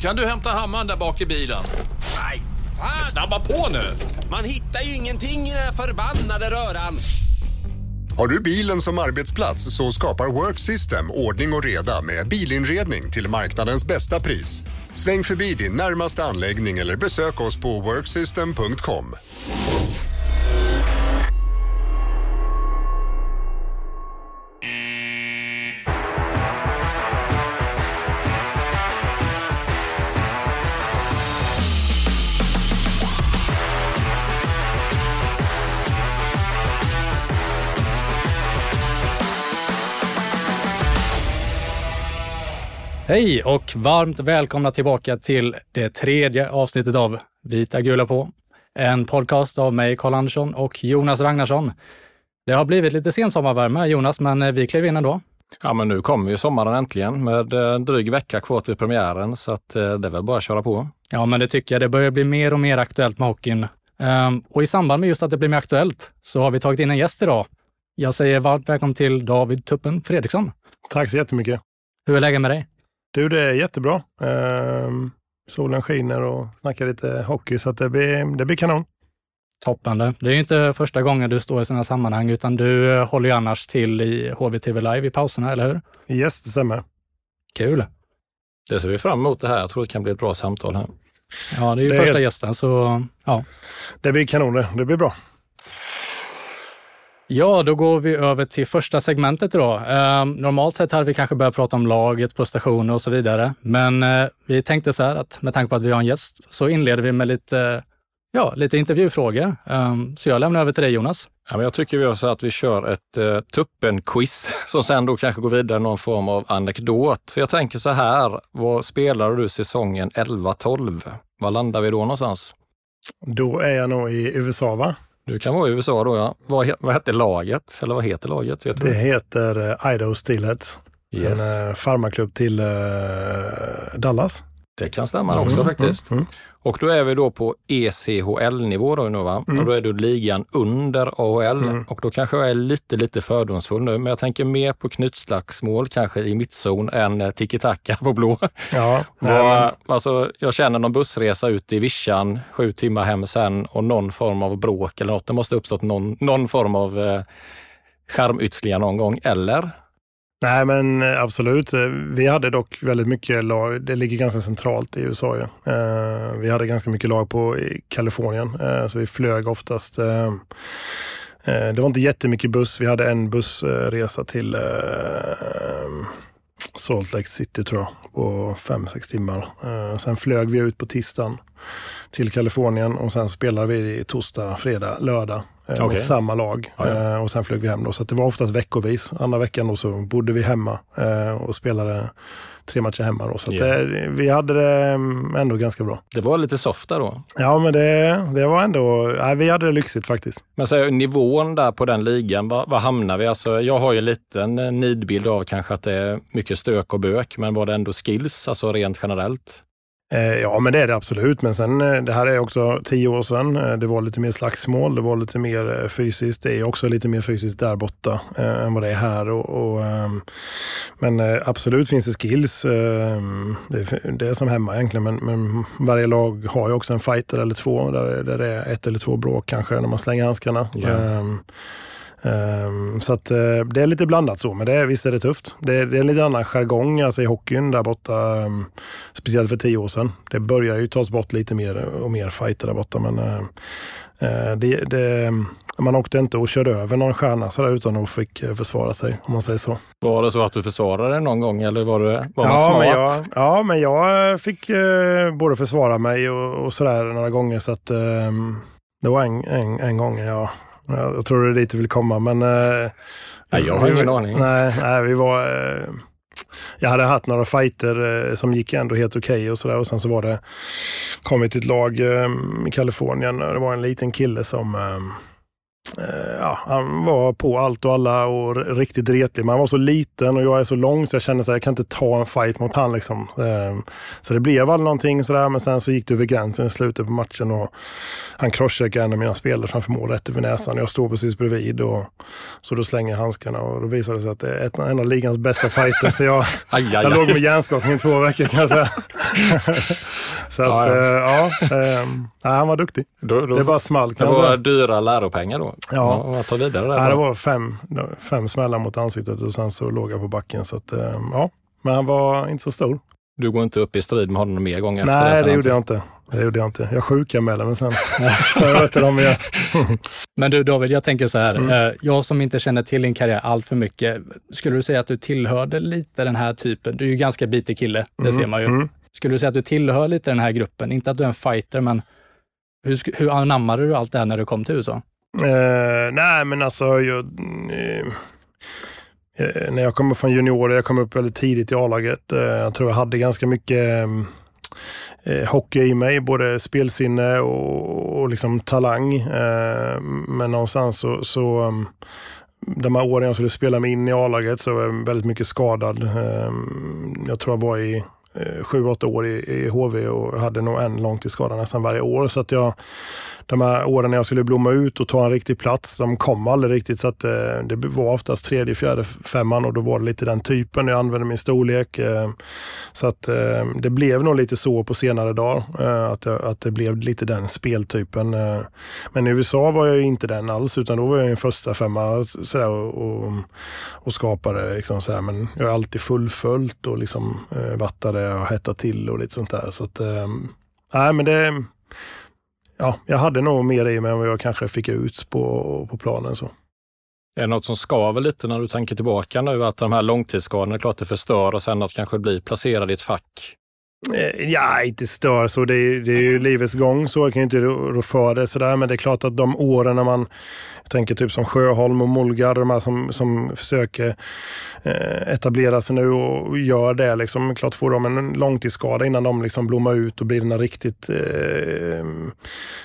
Kan du hämta hammaren där bak i bilen? Nej, fan! Snabba på nu! Man hittar ju ingenting i den här förbannade röran. Har du bilen som arbetsplats så skapar Work System ordning och reda med bilinredning till marknadens bästa pris. Sväng förbi din närmaste anläggning eller besök oss på worksystem.com. Hej och varmt välkomna tillbaka till det tredje avsnittet av Vita gula på. En podcast av mig, Karl Andersson och Jonas Ragnarsson. Det har blivit lite sensommarvärme, Jonas, men vi klev in ändå. Ja, men nu kommer ju sommaren äntligen med eh, dryg vecka kvar till premiären, så att eh, det är väl bara att köra på. Ja, men det tycker jag. Det börjar bli mer och mer aktuellt med hockeyn. Ehm, och i samband med just att det blir mer aktuellt så har vi tagit in en gäst idag. Jag säger varmt välkommen till David Tuppen Fredriksson. Tack så jättemycket. Hur är läget med dig? Du, det är jättebra. Ehm, solen skiner och snackar lite hockey, så att det, blir, det blir kanon. Toppande. Det är ju inte första gången du står i sådana sammanhang, utan du eh, håller ju annars till i HVTV Live i pauserna, eller hur? Yes, det stämmer. Kul! Det ser vi fram emot det här. Jag tror det kan bli ett bra samtal här. Ja, det är ju Det är- första gästen, så ja. Det blir kanon det. Det blir bra. Ja, då går vi över till första segmentet idag. Eh, normalt sett hade vi kanske börjat prata om laget, prestationer och så vidare. Men eh, vi tänkte så här att med tanke på att vi har en gäst så inleder vi med lite, ja, lite intervjufrågor. Eh, så jag lämnar över till dig Jonas. Ja, men jag tycker vi gör så att vi kör ett eh, tuppen-quiz som sen då kanske går vidare någon form av anekdot. För jag tänker så här, vad spelade du säsongen 11-12? Var landar vi då någonstans? Då är jag nog i USA, va? Du kan vara i USA då ja. Vad, vad hette laget? Eller vad heter laget? Vet Det du? heter eh, Idaho Steelheads. Yes. En eh, farmarklubb till eh, Dallas. Det kan stämma också Mm, faktiskt. mm, mm. Och då är vi då på ECHL-nivå då nu va? Mm. Och då är det ligan under AHL. Mm. Och då kanske jag är lite, lite fördomsfull nu, men jag tänker mer på knytslagsmål kanske i mittzon än eh, tiki-taka på blå. Ja, men, alltså, jag känner någon bussresa ut i vischan, sju timmar hem sen och någon form av bråk eller något. Det måste ha uppstått någon, någon form av eh, skärmytslingar någon gång, eller? Nej, men eh, absolut. Eh, vi hade dock väldigt mycket lag. Det ligger ganska centralt i USA. ju. Eh, vi hade ganska mycket lag på Kalifornien, så vi flög oftast. Det var inte jättemycket buss. Vi hade en bussresa till Salt Lake City tror jag, på fem sex timmar. Sen flög vi ut på tisdagen till Kalifornien och sen spelade vi torsdag, fredag, lördag eh, Okej. med samma lag. Ja, ja. Eh, och sen flög vi hem då. Så det var oftast veckovis. Andra veckan då så bodde vi hemma eh, och spelade tre matcher hemma. Då. Så Ja. det, vi hade det mm, ändå ganska bra. Det var lite softa då. Ja, men det, det var ändå... Nej, vi hade det lyxigt faktiskt. Men så nivån där på den ligan, vad, vad hamnar vi? Alltså, jag har ju en liten nidbild av kanske att det är mycket stök och bök, men var det ändå skills, alltså rent generellt? Eh, ja, men det är det absolut. Men sen, eh, det här är också tio år sedan. Eh, det var lite mer slagsmål, det var lite mer fysiskt. Det är också lite mer fysiskt där borta eh, än vad det är här. Och, och ehm, men absolut finns det skills. Ehm, det, det, är som hemma egentligen, men, men, varje lag har ju också en fighter eller två där, där det är ett eller två bråk kanske när man slänger handskarna. Yeah. Um, så att, uh, det är lite blandat så, men det, visst är det tufft. Det, det är en lite annan jargong alltså, i hockeyn där borta. Um, speciellt för tio år sedan. Det börjar ju tas bort lite mer och mer fighter där borta. Men uh, uh, det, det, man åkte inte och körde över någon stjärna sådär, utan att fick försvara sig, om man säger så. Var det så att du försvarade dig någon gång eller var, det, var man ja, smart? Men jag, ja, men jag fick både försvara mig och, och sådär några gånger. Så att, ehm, det var en, en, en gång jag jag tror det är dit du vill komma, men... Eh, nej, jag har vi, ingen aning. Nej, nej vi var... Eh, jag hade haft några fighter eh, som gick ändå helt okej okay och sådär. Och sen så var det, kom vi till ett lag eh, i Kalifornien och det var en liten kille som Eh, ja, han var på allt och alla och riktigt retlig. Men han var så liten och jag är så lång så jag kände att jag kan inte ta en fight mot han. Liksom. Eh, så det blev väl någonting sådär, men sen så gick det över gränsen i slutet på matchen och han crosscheckade en av mina spelare framför mål rätt över näsan. Jag står precis bredvid och så då slänger handskarna och då visade det sig att det är en av ligans bästa fighters. Så jag, aj, aj, jag låg med hjärnskakning i två veckor kan jag säga. så att, ja, ja. Äh, ja, han var duktig. Då, då, det bara small. Kan det var dyra läropengar då? Ja. ja ta vidare där. Ja, det var fem, fem smällar mot ansiktet och sen så låg jag på backen. Så att, eh, ja. Men han var inte så stor. Du går inte upp i strid med honom mer gång efter Nej, det? Nej, det gjorde jag inte. Det gjorde jag inte. Jag sjukanmälde mig sen. jag vet dem igen. Men du David, jag tänker så här. Mm. Eh, jag som inte känner till din karriär allt för mycket. Skulle du säga att du tillhörde lite den här typen? Du är ju ganska bitig kille, det mm. ser man ju. Mm. Skulle du säga att du tillhör lite den här gruppen? Inte att du är en fighter, men hur, hur anammade du allt det här när du kom till USA? Uh, nej, men alltså jag, uh, när jag kommer från juniorer, jag kom upp väldigt tidigt i A-laget. Uh, jag tror jag hade ganska mycket hockey i mig, både spelsinne och, och liksom talang. men någonstans så, så um, de här åren jag skulle spela mig in i A-laget så var jag väldigt mycket skadad. Jag tror jag var i Eh, sju, åtta år i, i HV och hade nog en långtidsskada nästan varje år. Så att jag de här åren när jag skulle blomma ut och ta en riktig plats, de kom aldrig riktigt. Så att, eh, det var oftast tredje, fjärde, femman och då var det lite den typen. Jag använde min storlek. Eh, så att eh, det blev nog lite så på senare dagar. Eh, att, eh, att det blev lite den speltypen. Eh. men i USA var jag inte den alls, utan då var jag en första femma sådär, och, och, och skapade. Liksom, sådär. Men jag har alltid fullföljt och liksom, eh, vattade och hettat till och lite sånt där. Så att, eh, nej, men det ja, jag hade nog mer i mig än vad jag kanske fick ut på, på planen. Så. Är det något som skaver lite när du tänker tillbaka nu? Att de här långtidsskadorna, klart det förstör och sen att kanske bli placerad i ett fack? Eh, ja, inte stör så. Det är, det är ju livets gång så. Jag kan ju inte rå för det sådär. Men det är klart att de åren när man jag tänker typ som Sjöholm och Molgar, de här som, som försöker eh, etablera sig nu och gör det. Liksom. Klart får de en långtidsskada innan de liksom blommar ut och blir den riktigt eh,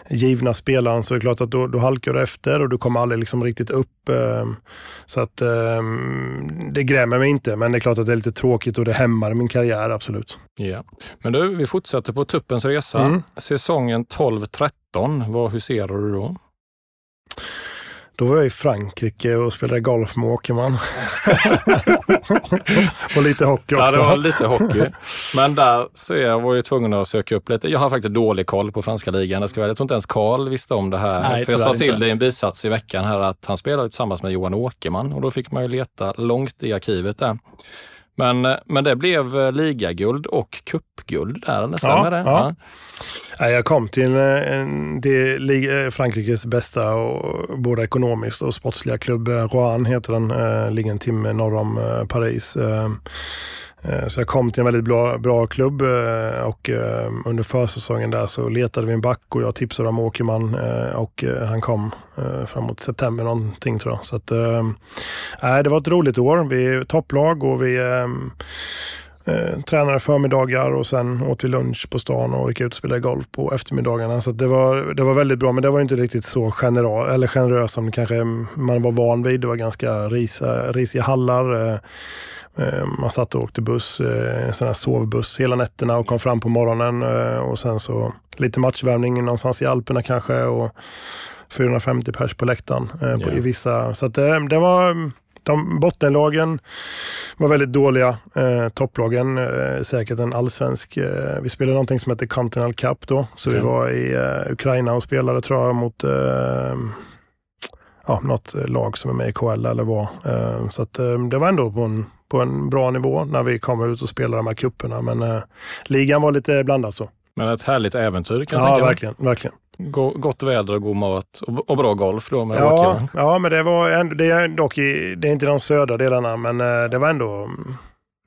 givna spelaren så är det klart att då, då halkar du efter och du kommer aldrig liksom riktigt upp. Eh, så att eh, det grämer mig inte, men det är klart att det är lite tråkigt och det hämmar min karriär, absolut. Ja. Men du, vi fortsätter på tuppens resa. Mm. Säsongen 12-13, vad huserar du då? Då var jag i Frankrike och spelade golf med Åkerman. och lite hockey också. Ja, det var lite hockey. Men där så jag var jag tvungen att söka upp lite. Jag har faktiskt dålig koll på franska ligan. Jag, ska väl, jag tror inte ens Karl visste om det här. Nej, För jag sa till dig i en bisats i veckan här att han spelade tillsammans med Johan Åkerman och då fick man ju leta långt i arkivet där. Men, eh, men det blev eh, ligaguld och cupguld där, det stämmer ja, det? Ja. ja. Jag kom till eh, en, det, Frankrikes bästa, och, både ekonomiskt och sportsliga klubb. Rouen heter den, ligger en timme norr om Paris. Eh, så jag kom till en väldigt bra, bra klubb eh, och eh, under försäsongen där så letade vi en back och jag tipsade om Åkerman och han kom framåt september någonting tror jag. Så att, äh, det var ett roligt år. Vi är topplag och vi eh, tränade förmiddagar och sen åt vi lunch på stan och gick ut och spelade golf på eftermiddagarna. Så det, var, det var väldigt bra, men det var inte riktigt så generös, eller generös som kanske man var van vid. Det var ganska risa, risiga hallar. Eh, eh, man satt och åkte buss, eh, en sån här sovbuss hela nätterna och kom fram på morgonen och sen så lite matchvärmning någonstans i Alperna kanske och 450 pers på läktaren på, yeah. i vissa. Så det, det var de bottenlagen var väldigt dåliga. Eh, topplagen, eh, säkert en allsvensk. Eh, vi spelade någonting som heter Continental Cup då. Så okay. vi var i eh, Ukraina och spelade tror jag mot eh, ja, något lag som är med i KL eller vad. Eh, så att, eh, det var ändå på en, på en bra nivå när vi kom ut och spelade de här kupperna. Men eh, ligan var lite blandad så. Men ett härligt äventyr kan jag ja, tänka mig. verkligen. verkligen gott väder och god mat och, och bra golf då med ja, ja, men det var ändå, det är dock i, det är inte de södra delarna, men eh, det var ändå,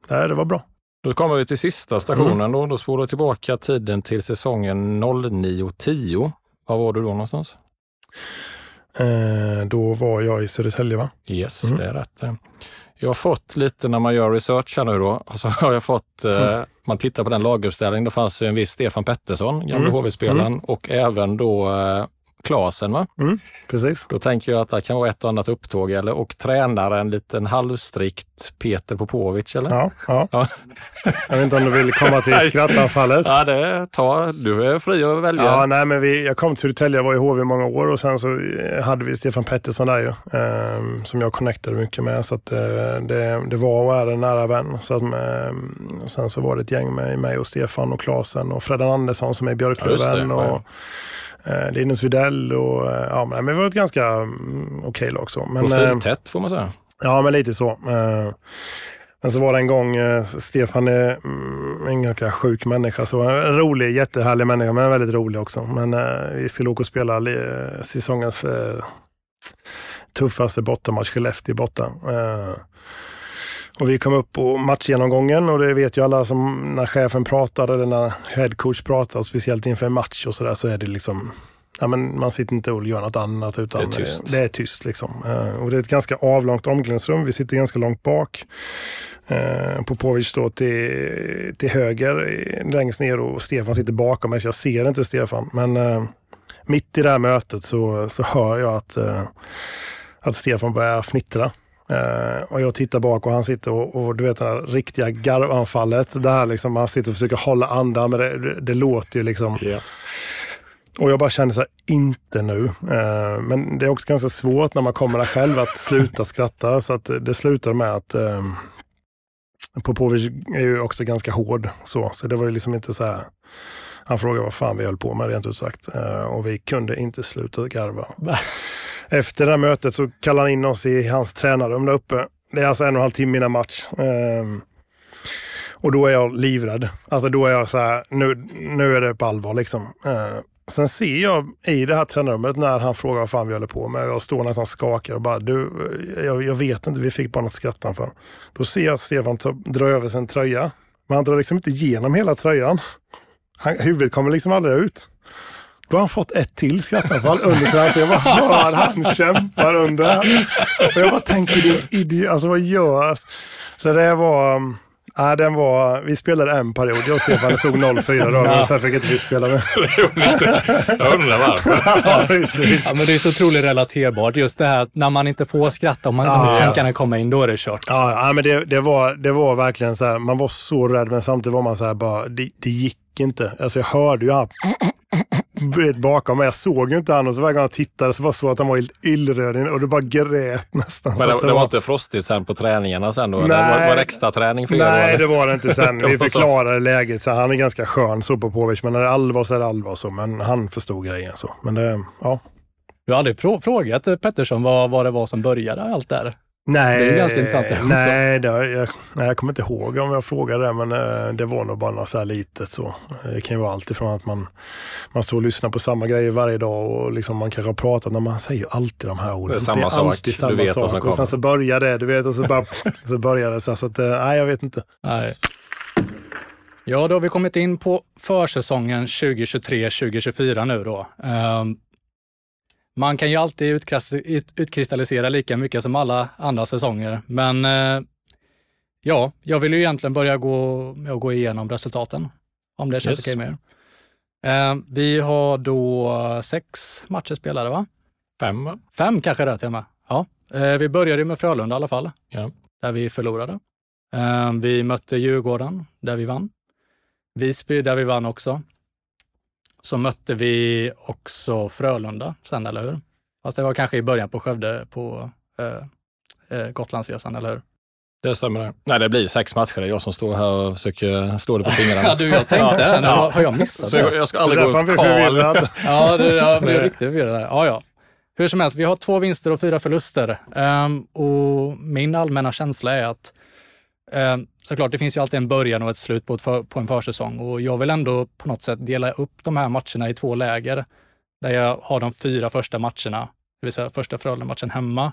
nej, det var bra. Då kommer vi till sista stationen mm. då. Då spolar vi tillbaka tiden till säsongen 09-10. Var var du då någonstans? Eh, då var jag i Södertälje va? Yes, mm. det är rätt. Jag har fått lite när man gör research här nu då, så har jag fått, eh, mm. man tittar på den laguppställningen, då fanns en viss Stefan Pettersson, gamle mm. HV-spelaren mm. och även då eh, Klasen. Va? Mm, precis. Då tänker jag att det kan vara ett och annat upptåg eller, och tränare, en liten halvstrikt Peter Popovic eller? Ja, ja. ja. Jag vet inte om du vill komma till skrattanfallet? Ja, det ta, du är fri att välja. Ja, nej, men vi, jag kom till Södertälje, jag var i HV i många år och sen så hade vi Stefan Pettersson där ju, eh, som jag connectade mycket med. Så att, eh, det, det var och är en nära vän. Så att, eh, sen så var det ett gäng med mig och Stefan och Klasen och Freddan Andersson som är Björklöven. Ja, eh, Linus Widell och eh, ja, men vi var ett ganska mm, okej okay lag. Så. Men, Profiltätt eh, får man säga. Ja, men lite så. Eh, men så var det en gång, Stefan är mm, en ganska sjuk människa. Så en rolig, jättehärlig människa, men väldigt rolig också. Men vi skulle åka och spela säsongens tuffaste bortamatch, Skellefteå borta. Och vi kom upp på matchgenomgången och det vet ju alla som när chefen pratar eller när headcoach pratar, speciellt inför en match och sådär, så är det liksom Ja, men man sitter inte och gör något annat utan det är tyst. Det är tyst liksom. Eh, och det är ett ganska avlångt omklädningsrum. Vi sitter ganska långt bak. Eh, Popovic står till, till höger längst ner och Stefan sitter bakom mig så jag ser inte Stefan. Men eh, mitt i det här mötet så, så hör jag att, att Stefan börjar fnittra. Uh, och jag tittar bak och han sitter och, och du vet det här riktiga garvanfallet. Där liksom han sitter och försöker hålla andan men det, det, det låter ju liksom. Yeah. Och jag bara kände så här, inte nu. Uh, men det är också ganska svårt när man kommer där själv att sluta skratta. Så att det slutar med att uh, Popovic är ju också ganska hård. Så, så det var ju liksom inte så här. Han frågade vad fan vi höll på med rent ut sagt. Uh, och vi kunde inte sluta garva. Efter det här mötet så kallade han in oss i hans tränarrum där uppe. Det är alltså en och en halv timme innan match. Ehm, och då är jag livrädd. Alltså då är jag så här, nu, nu är det på allvar liksom. Ehm, sen ser jag i det här tränarrummet när han frågar vad fan vi håller på med. Jag står nästan skakar och bara, du, jag, jag vet inte, vi fick bara något skrattanfall. Då ser jag att Stefan dra över sin tröja. Men han drar liksom inte igenom hela tröjan. Han, huvudet kommer liksom aldrig ut. Då har han fått ett till skrattanfall under tränaren. Jag bara hör han kämpar under. Och jag bara tänker, din idiot, alltså vad gör jag? Så det var... Ja, den var, vi spelade en period, jag och Stefan stod 0-4 då, ja. sen fick inte vi spela med. jag undrar varför. ja, men det är så otroligt relaterbart, just det här när man inte får skratta, om man ja, ja. tänkarna kommer in, då är det kört. Ja, ja men det, det, var, det var verkligen så här, man var så rädd, men samtidigt var man så här bara, det, det gick inte. Alltså jag hörde ju han bakom mig. Jag såg ju inte han och så varje gång jag tittade så var det så att han var helt illröd och det bara grät nästan. Men det, det, var, var inte frostigt sen på träningarna sen då? Nej, var, var det extra träning för er? Nej, det var det inte sen. Vi förklarade läget. Så han är ganska skön så på Povic, men när det är allvar så är det allvar. Så. Men han förstod grejen så. Men det, ja. Du har aldrig frågat Pettersson vad, vad det var som började allt där? Nej, det är ganska intressant det nej, det, jag, nej, jag kommer inte ihåg om jag frågade det, men eh, det var nog bara något så här litet. Så. Det kan ju vara allt ifrån att man, man står och lyssnar på samma grejer varje dag och liksom man kanske har pratat, när man säger alltid de här orden. Det är samma det är sak, samma du vet sak. vad som kommer. Och sen så börjar det, du vet, och så, bara, så börjar det så. så att, eh, nej, jag vet inte. Nej. Ja, då har vi kommit in på försäsongen 2023-2024 nu då. Um, man kan ju alltid utkristallisera lika mycket som alla andra säsonger, men eh, Ja, jag vill ju egentligen börja gå, gå igenom resultaten, om det känns Yes. okej med er. Eh, vi har då sex matcher spelade, va? Fem, va? Fem kanske det är till och med. Ja. Eh, vi började med Frölunda i alla fall, Ja. där vi förlorade. Vi mötte Djurgården, där vi vann. Visby, där vi vann också. Så mötte vi också Frölunda sen, eller hur? Fast det var kanske i början på Skövde på eh, eh, Gotlandsresan, eller hur? Det stämmer. Det. Nej, det blir sex matcher. Det är jag som står här och försöker stå det på fingrarna. Ja, du, jag tänkte, ja. har, har jag missat Så det? jag, jag ska Det aldrig därför gå upp Karl. Ja, det, jag blev riktigt förvirrad där. Ja, ja. Hur som helst, vi har två vinster och fyra förluster. Ehm, och min allmänna känsla är att Eh, såklart, det finns ju alltid en början och ett slut på, ett för, på en försäsong. Och jag vill ändå på något sätt dela upp de här matcherna i två läger. Där jag har de fyra första matcherna, det vill säga första Frölunda-matchen hemma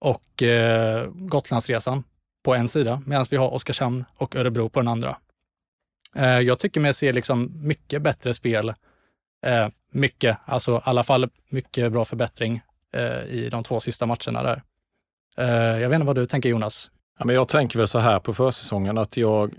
och eh, Gotlandsresan på en sida, medan vi har Oskarshamn och Örebro på den andra. Eh, jag tycker mig se liksom mycket bättre spel Eh, mycket, alltså i alla fall mycket bra förbättring eh, i de två sista matcherna där. Eh, jag vet inte vad du tänker Jonas? Ja, men jag tänker väl så här på försäsongen att jag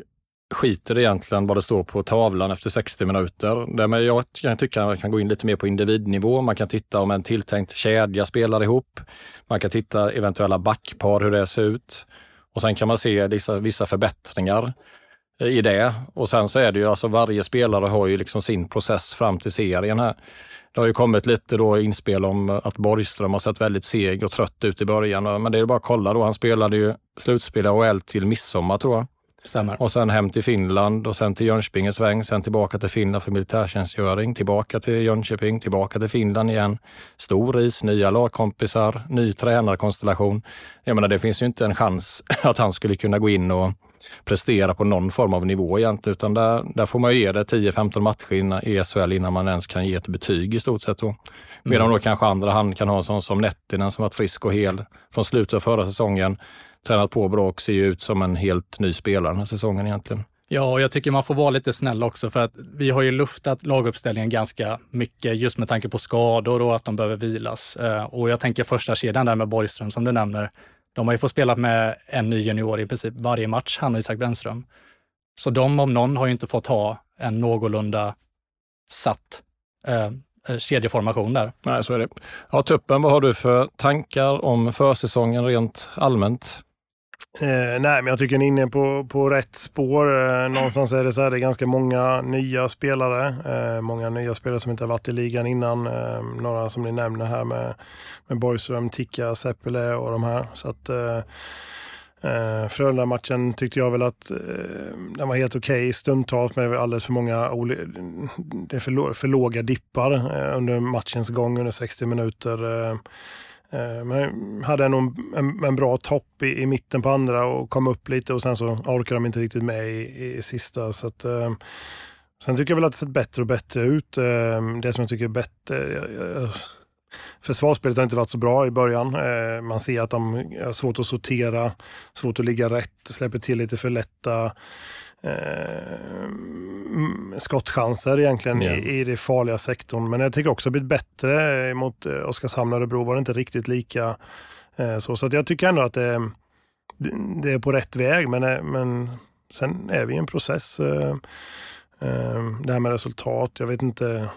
skiter egentligen vad det står på tavlan efter 60 minuter. Därmed jag kan tycka att man kan gå in lite mer på individnivå. Man kan titta om en tilltänkt kedja spelar ihop. Man kan titta eventuella backpar, hur det ser ut. Och sen kan man se vissa, vissa förbättringar i det. Och sen så är det ju alltså varje spelare har ju liksom sin process fram till serien här. Det har ju kommit lite då inspel om att Borgström har sett väldigt seg och trött ut i början. Men det är bara att kolla då. Han spelade ju slutspel i AHL till midsommar tror jag. Stämmer. Och sen hem till Finland och sen till Jönköping en sväng, sen tillbaka till Finland för militärtjänstgöring, tillbaka till Jönköping, tillbaka till Finland igen. Stor is, nya lagkompisar, ny tränarkonstellation. Jag menar, det finns ju inte en chans att han skulle kunna gå in och prestera på någon form av nivå egentligen, utan där, där får man ju ge det 10-15 matcher innan, i SHL innan man ens kan ge ett betyg i stort sett. Då. Medan Mm. då kanske andra hand kan ha en sån som Nettinen som varit frisk och hel från slutet av förra säsongen, tränat på bra och ser ju ut som en helt ny spelare den här säsongen egentligen. Ja, och jag tycker man får vara lite snäll också för att vi har ju luftat laguppställningen ganska mycket just med tanke på skador och att de behöver vilas. Eh, Och jag tänker första kedjan där med Borgström som du nämner. De har ju fått spela med en ny junior i princip varje match, han och Isak Brännström. Så de om någon har ju inte fått ha en någorlunda satt eh, eh kedjeformation där. Nej, så är det. Ja, Tuppen, vad har du för tankar om försäsongen rent allmänt? Eh, nej, men jag tycker ni är inne på, på rätt spår. Eh, någonstans är det så här, det är ganska många nya spelare. Eh, många nya spelare som inte har varit i ligan innan. Eh, några som ni nämner här med, med Borgström, Ticka, Seppele och de här. Så att eh, eh, Frölunda-matchen tyckte jag väl att eh, den var helt okej stundtals, men det var alldeles för många det är för, för låga dippar eh, under matchens gång under 60 minuter. Eh, Eh, men hade ändå en, en, en bra topp i, i mitten på andra och kom upp lite och sen så orkade de inte riktigt med i, i sista. Så att, eh, sen tycker jag väl att det sett bättre och bättre ut. Eh, det som jag tycker är bättre, jag, jag, försvarsspelet har inte varit så bra i början. Eh, man ser att de har svårt att sortera, svårt att ligga rätt, släpper till lite för lätta eh, skottchanser egentligen Ja. i, i det farliga sektorn. Men jag tycker också blivit bättre mot eh, Oskarshamn och Örebro var det inte riktigt lika eh, så. Så jag tycker ändå att det, det, det är på rätt väg. Men, eh, men sen är vi i en process. Eh, eh, det här med resultat, jag vet inte.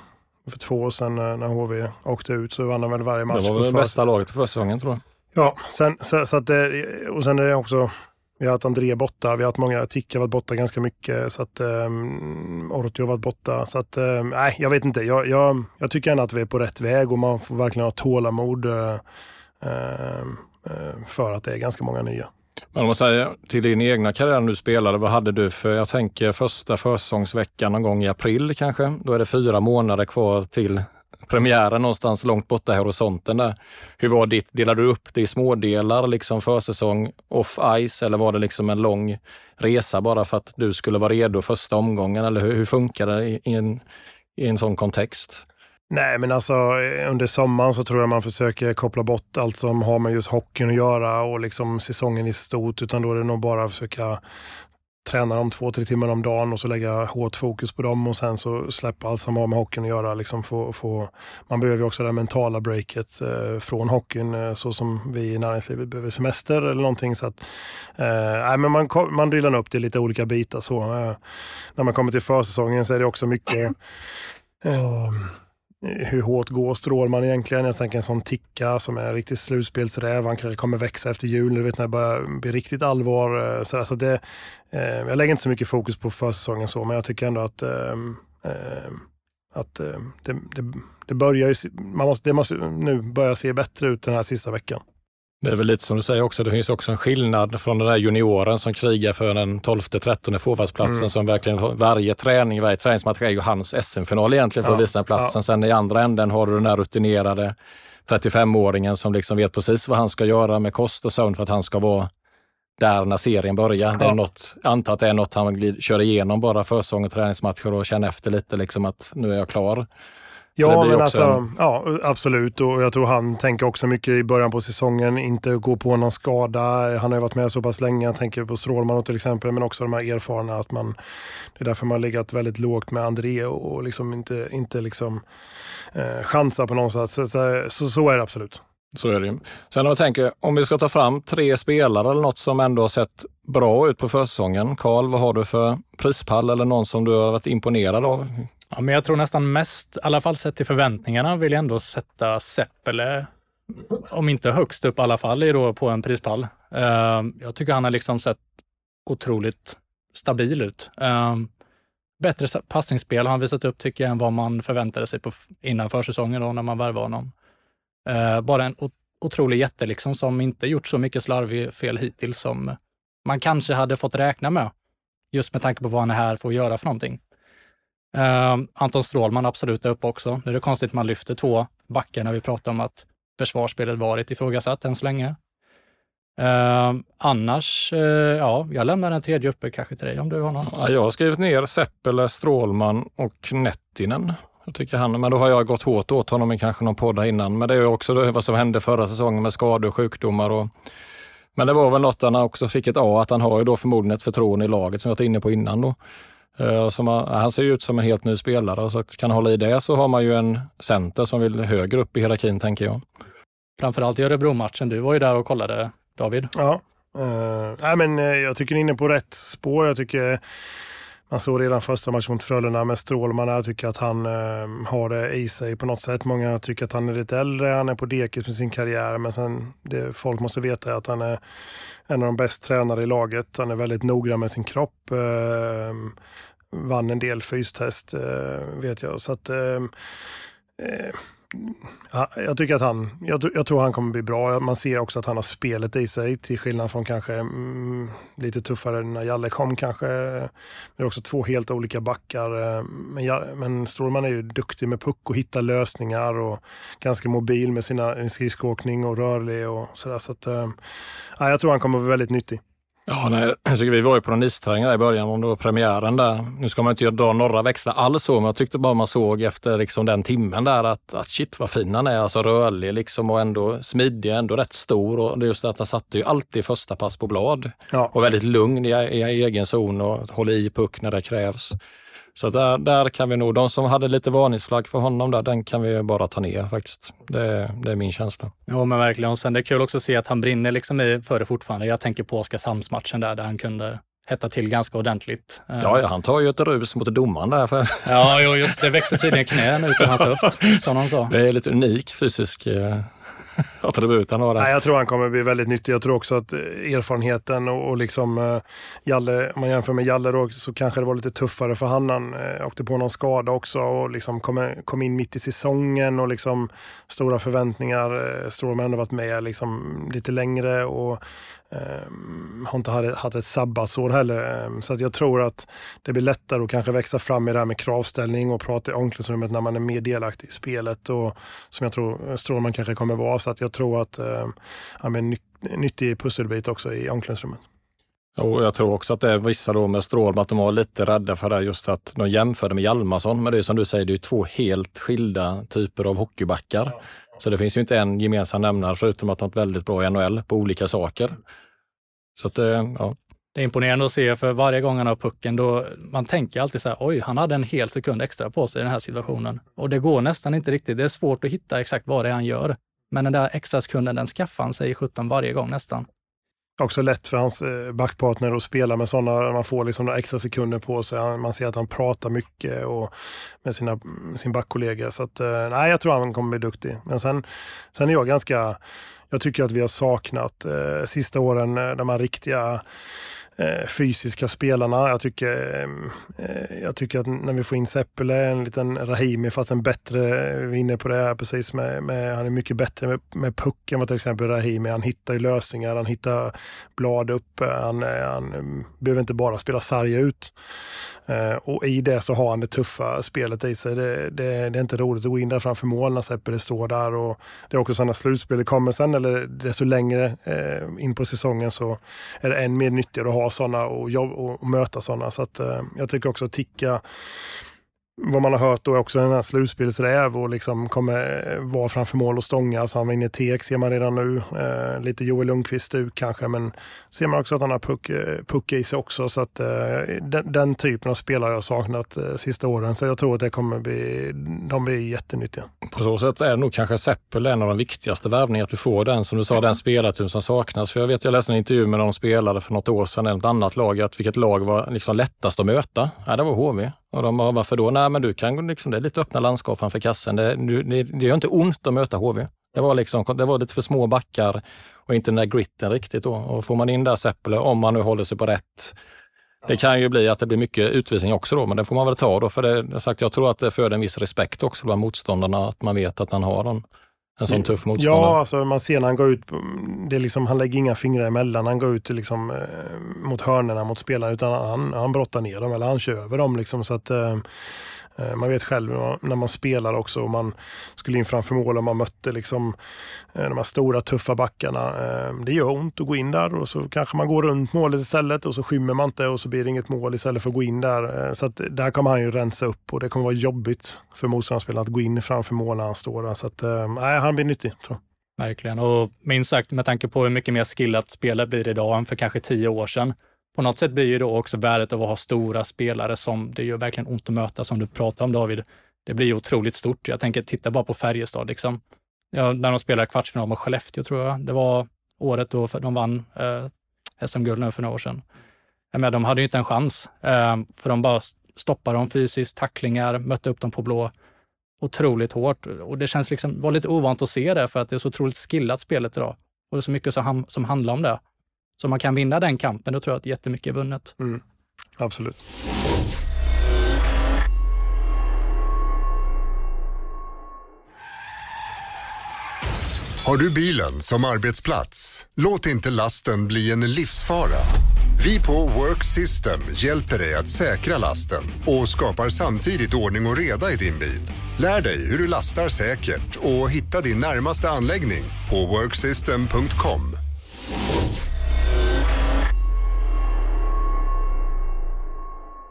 För två år sedan när HV åkte ut så vann de väl varje match. Det var väl det bästa laget på försäsongen tror jag. Ja, sen, så, så att det, och sen är det också, vi har haft André borta, vi har haft många, Ticka varit borta ganska mycket, så att um, Ortio har varit borta. Så att, um, nej, jag vet inte. Jag, jag, jag tycker ändå att vi är på rätt väg och man får verkligen ha tålamod uh, uh, för att det är ganska många nya. Men om man säger till din egna karriär när du spelade, vad hade du för, jag tänker första försäsongsveckan någon gång i april kanske? Då är det fyra månader kvar till premiären någonstans långt borta i horisonten där. Hur var ditt, delade du upp det i smådelar, liksom försäsong off ice eller var det liksom en lång resa bara för att du skulle vara redo första omgången eller hur, hur funkar det i, i, en, i en sån kontext? Nej, men alltså under sommaren så tror jag man försöker koppla bort allt som har med just hockeyn att göra och liksom säsongen i stort. Utan då är det nog bara att försöka träna dem två, tre timmar om dagen och så lägga hårt fokus på dem och sen så släppa allt som har med hockeyn att göra. Liksom få, få, man behöver ju också det mentala breaket eh, från hockeyn eh, så som vi i näringslivet behöver semester eller någonting. Så att, eh, men man, man drillar upp det i lite olika bitar. Så, eh, när man kommer till försäsongen så är det också mycket eh, hur hårt går Strålman egentligen? Jag tänker en sån ticka som är en riktig slutspelsräv. Han kanske kommer växa efter jul, du vet när det börjar bli riktigt allvar. Eh, så, så det, eh, jag lägger inte så mycket fokus på försäsongen så, men jag tycker ändå att, eh, eh att eh, det, det, det, börjar ju, man måste, det måste nu börja se bättre ut den här sista veckan. Det är väl lite som du säger också, det finns också en skillnad från den där junioren som krigar för den 12-13 forwardsplatsen mm. som verkligen varje träning, varje träningsmatch är ju hans SM-final egentligen för ja. att visa platsen. Ja. Sen i andra änden har du den där rutinerade 35-åringen som liksom vet precis vad han ska göra med kost och sömn för att han ska vara där när serien börjar. Ja. Det är något, antar att det är något han kör igenom bara försäsong och träningsmatcher och känner efter lite liksom att nu är jag klar. Ja, men alltså, en... ja, absolut. Och jag tror han tänker också mycket i början på säsongen, inte gå på någon skada. Han har ju varit med så pass länge. Jag tänker på Strålman till exempel, men också de här erfarna. Att man, det är därför man har legat väldigt lågt med André och liksom inte, inte liksom, eh, chansar på någon sätt. Så, så, så, så är det absolut. Så är det ju. Sen om jag tänker, om vi ska ta fram tre spelare eller något som ändå har sett bra ut på försäsongen. Karl, vad har du för prispall eller någon som du har varit imponerad av? Ja, men jag tror nästan mest, i alla fall sett till förväntningarna, vill jag ändå sätta Seppele, om inte högst upp i alla fall, på en prispall. Ehm, jag tycker han har liksom sett otroligt stabil ut. Ehm, bättre passningsspel har han visat upp, tycker jag, än vad man förväntade sig på innan försäsongen då, när man värvade honom. Ehm, bara en otrolig jätte liksom, som inte gjort så mycket slarvig fel hittills som man kanske hade fått räkna med. Just med tanke på vad han är här för att göra för någonting. Uh, Anton Strålman absolut är uppe också. Nu är det konstigt att man lyfter två backar när vi pratar om att försvarsspelet varit ifrågasatt än så länge. Uh, annars, uh, ja, jag lämnar den tredje uppe kanske till dig om du har någon. Ja, jag har skrivit ner Seppele, Strålman och Nettinen. Jag tycker han, men då har jag gått hårt åt honom i kanske någon podd innan. Men det är också det, vad som hände förra säsongen med skador och sjukdomar. Och, men det var väl något han också fick ett A, att han har ju då förmodligen ett förtroende i laget som jag var inne på innan. Då. Eh, som han ser ju ut som en helt ny spelare och så kan hålla i det så har man ju en center som vill högre upp i hierarkin tänker jag. Framförallt i Örebro-matchen. Du var ju där och kollade David. Ja, uh, nej, men, uh, jag tycker ni är inne på rätt spår. Jag tycker man såg redan första matchen mot Frölunda med Strålman. Jag tycker att han eh, har det i sig på något sätt. Många tycker att han är lite äldre, han är på dekis med sin karriär. Men sen, det folk måste veta att han är en av de bäst tränade i laget. Han är väldigt noggrann med sin kropp. Eh, vann en del fystest eh, vet jag. Så att, eh, eh, jag tycker att han, jag, jag, tror han kommer bli bra. Man ser också att han har spelet i sig till skillnad från kanske mm, lite tuffare när Jalle kom kanske. Det är också två helt olika backar. Eh, men, men Strålman är ju duktig med puck och hittar lösningar och ganska mobil med sina skridskoåkning och rörlig och sådär. Så att, eh, ja, jag tror han kommer vara väldigt nyttig. Ja, nej, jag tycker vi var ju på någon isträning i början, om det var premiären där. Nu ska man inte dra några växlar alls så, men jag tyckte bara man såg efter liksom den timmen där att, att shit vad fin han är. Alltså rörlig liksom och ändå smidig, ändå rätt stor. Och det är just det att han satte ju alltid första pass på blad. Ja. Och väldigt lugn i, i egen zon och håller i puck när det krävs. Så där, där kan vi nog, de som hade lite varningsflagg för honom där, den kan vi bara ta ner faktiskt. Det, det är min känsla. Ja men verkligen. Och sen det är kul också att se att han brinner liksom i för det fortfarande. Jag tänker på Oskarshamnsmatchen där, där han kunde hetta till ganska ordentligt. Ja, ja, han tar ju ett rus mot domaren där. För... Ja, jo, just det växer tydligen knän ut ur hans höft, som de sa. Det är lite unik fysisk att attribut han har. Nej, jag tror han kommer bli väldigt nyttig. Jag tror också att eh, erfarenheten och, och liksom eh, Jalle, om man jämför med Jalle då, så kanske det var lite tuffare för han. Han eh, åkte på någon skada också och liksom kom, kom in mitt i säsongen och liksom stora förväntningar. Eh, Strålman har varit med liksom lite längre och Ehm, har inte haft ett sabbatsår heller. Ehm, så att jag tror att det blir lättare att kanske växa fram i det här med kravställning och prata i omklädningsrummet när man är mer delaktig i spelet. Och som jag tror eh, Strålman kanske kommer vara. Så att jag tror att han är en nyttig pusselbit också i omklädningsrummet. Och jag tror också att det är vissa då med Strålman, att de var lite rädda för det just att de jämförde med Hjalmarsson. Men det är som du säger, det är två helt skilda typer av hockeybackar. Så det finns ju inte en gemensam nämnare förutom att de har väldigt bra i NHL på olika saker. Så att, eh, ja. det är imponerande att se för varje gång han har pucken då man tänker alltid så här, oj, han hade en hel sekund extra på sig i den här situationen. Och det går nästan inte riktigt. Det är svårt att hitta exakt vad det är han gör. Men den där extra sekunden, den skaffar han sig i 17 varje gång nästan. Också lätt för hans eh, backpartner att spela med sådana, man får liksom några extra sekunder på sig. Man ser att han pratar mycket och med sina, sin backkollega. Så att, eh, nej, jag tror han kommer bli duktig. Men sen, sen är jag ganska, jag tycker att vi har saknat eh, sista åren eh, de här riktiga Eh, fysiska spelarna. Jag tycker, eh, jag tycker att när vi får in Seppele, en liten Rahimi, fast en bättre, vi är inne på det här precis, med, med, han är mycket bättre med, med pucken vad till exempel Rahimi. Han hittar ju lösningar, han hittar blad upp, eh, han, eh, han behöver inte bara spela sarg ut. Eh, och i det så har han det tuffa spelet i sig. Det, det, det är inte roligt att gå in där framför mål när Seppele står där. Och det är också sådana slutspel, det kommer sen, eller desto längre eh, in på säsongen så är det än mer nyttigare att ha sådana och, jobb, och, möta sådana. Så att, eh, jag tycker också att Ticka vad man har hört då är också här slutspelsräv och liksom kommer vara framför mål och stånga. Så han var inne i TX ser man redan nu. Eh, lite Joel Lundqvist stuk kanske, men ser man också att han har puck, eh, puck i sig också. Så att eh, den, den, typen av spelare har jag saknat eh, sista åren. Så jag tror att det kommer bli, de blir jättenyttiga. På så sätt är nog kanske Seppel en av de viktigaste värvningarna, att du får den, som du sa, den spelartyp som saknas. För jag vet, jag läste en intervju med någon spelare för något år sedan, ett annat lag, att vilket lag var liksom lättast att möta? Ja, det var HV. Och de bara, varför då? Nej, men du kan liksom, det är lite öppna landskap framför kassen. Det, det, det gör inte ont att möta HV. Det var, liksom, det var lite för små backar och inte den där gritten riktigt. Då. Och får man in där Seppele, om man nu håller sig på rätt det kan ju bli att det blir mycket utvisning också då, men det får man väl ta då. För det, sagt, jag tror att det föder en viss respekt också bland motståndarna, att man vet att han har den en sån tuff motståndare. Ja, alltså man ser när han går ut, det är liksom, han lägger inga fingrar emellan. Han går ut liksom, eh, mot hörnerna mot spelarna, utan han, han brottar ner dem eller han kör över dem. Liksom, så att, eh, Eh, man vet själv när man spelar också och man skulle in framför mål och man mötte liksom eh, de här stora tuffa backarna. Eh, det gör ont att gå in där och så kanske man går runt målet istället och så skymmer man inte och så blir det inget mål istället för att gå in där. Så att där kommer han ju rensa upp och det kommer vara jobbigt för motståndarspelaren att gå in framför mål när han står där. Så att, nej, han blir nyttig. Tror jag. Verkligen, och minst sagt med tanke på hur mycket mer skillat spelet blir idag än för kanske tio år sedan på något sätt blir ju då också värdet av att ha stora spelare som det gör verkligen ont att möta, som du pratar om David. Det blir ju otroligt stort. Jag tänker, titta bara på Färjestad, liksom. Ja, när de spelade kvartsfinal mot Skellefteå, tror jag. Det var året då de vann eh, SM-guld nu för några år sedan. Men de hade ju inte en chans, eh, för de bara stoppade dem fysiskt, tacklingar, mötte upp dem på blå otroligt hårt. Och det känns liksom, var lite ovant att se det, för att det är så otroligt skillat spelet idag. Och det är så mycket som, som handlar om det. Så om man kan vinna den kampen, då tror jag att jättemycket är vunnet. Mm. Absolut. Har du bilen som arbetsplats? Låt inte lasten bli en livsfara. Vi på Work System hjälper dig att säkra lasten och skapar samtidigt ordning och reda i din bil. Lär dig hur du lastar säkert och hitta din närmaste anläggning på worksystem.com.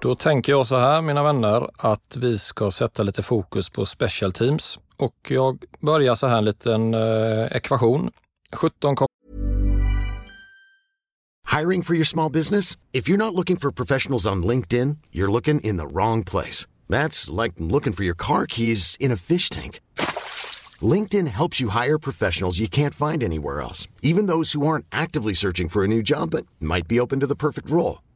Då tänker jag så här, mina vänner, att vi ska sätta lite fokus på special teams. Och jag börjar så här en liten eh, ekvation. 17, Hiring for your small business? If you're not looking for professionals on LinkedIn, you're looking in the wrong place. That's like looking for your car keys in a fish tank. LinkedIn helps you hire professionals you can't find anywhere else, even those who aren't actively searching for a new job but might be open to the perfect role.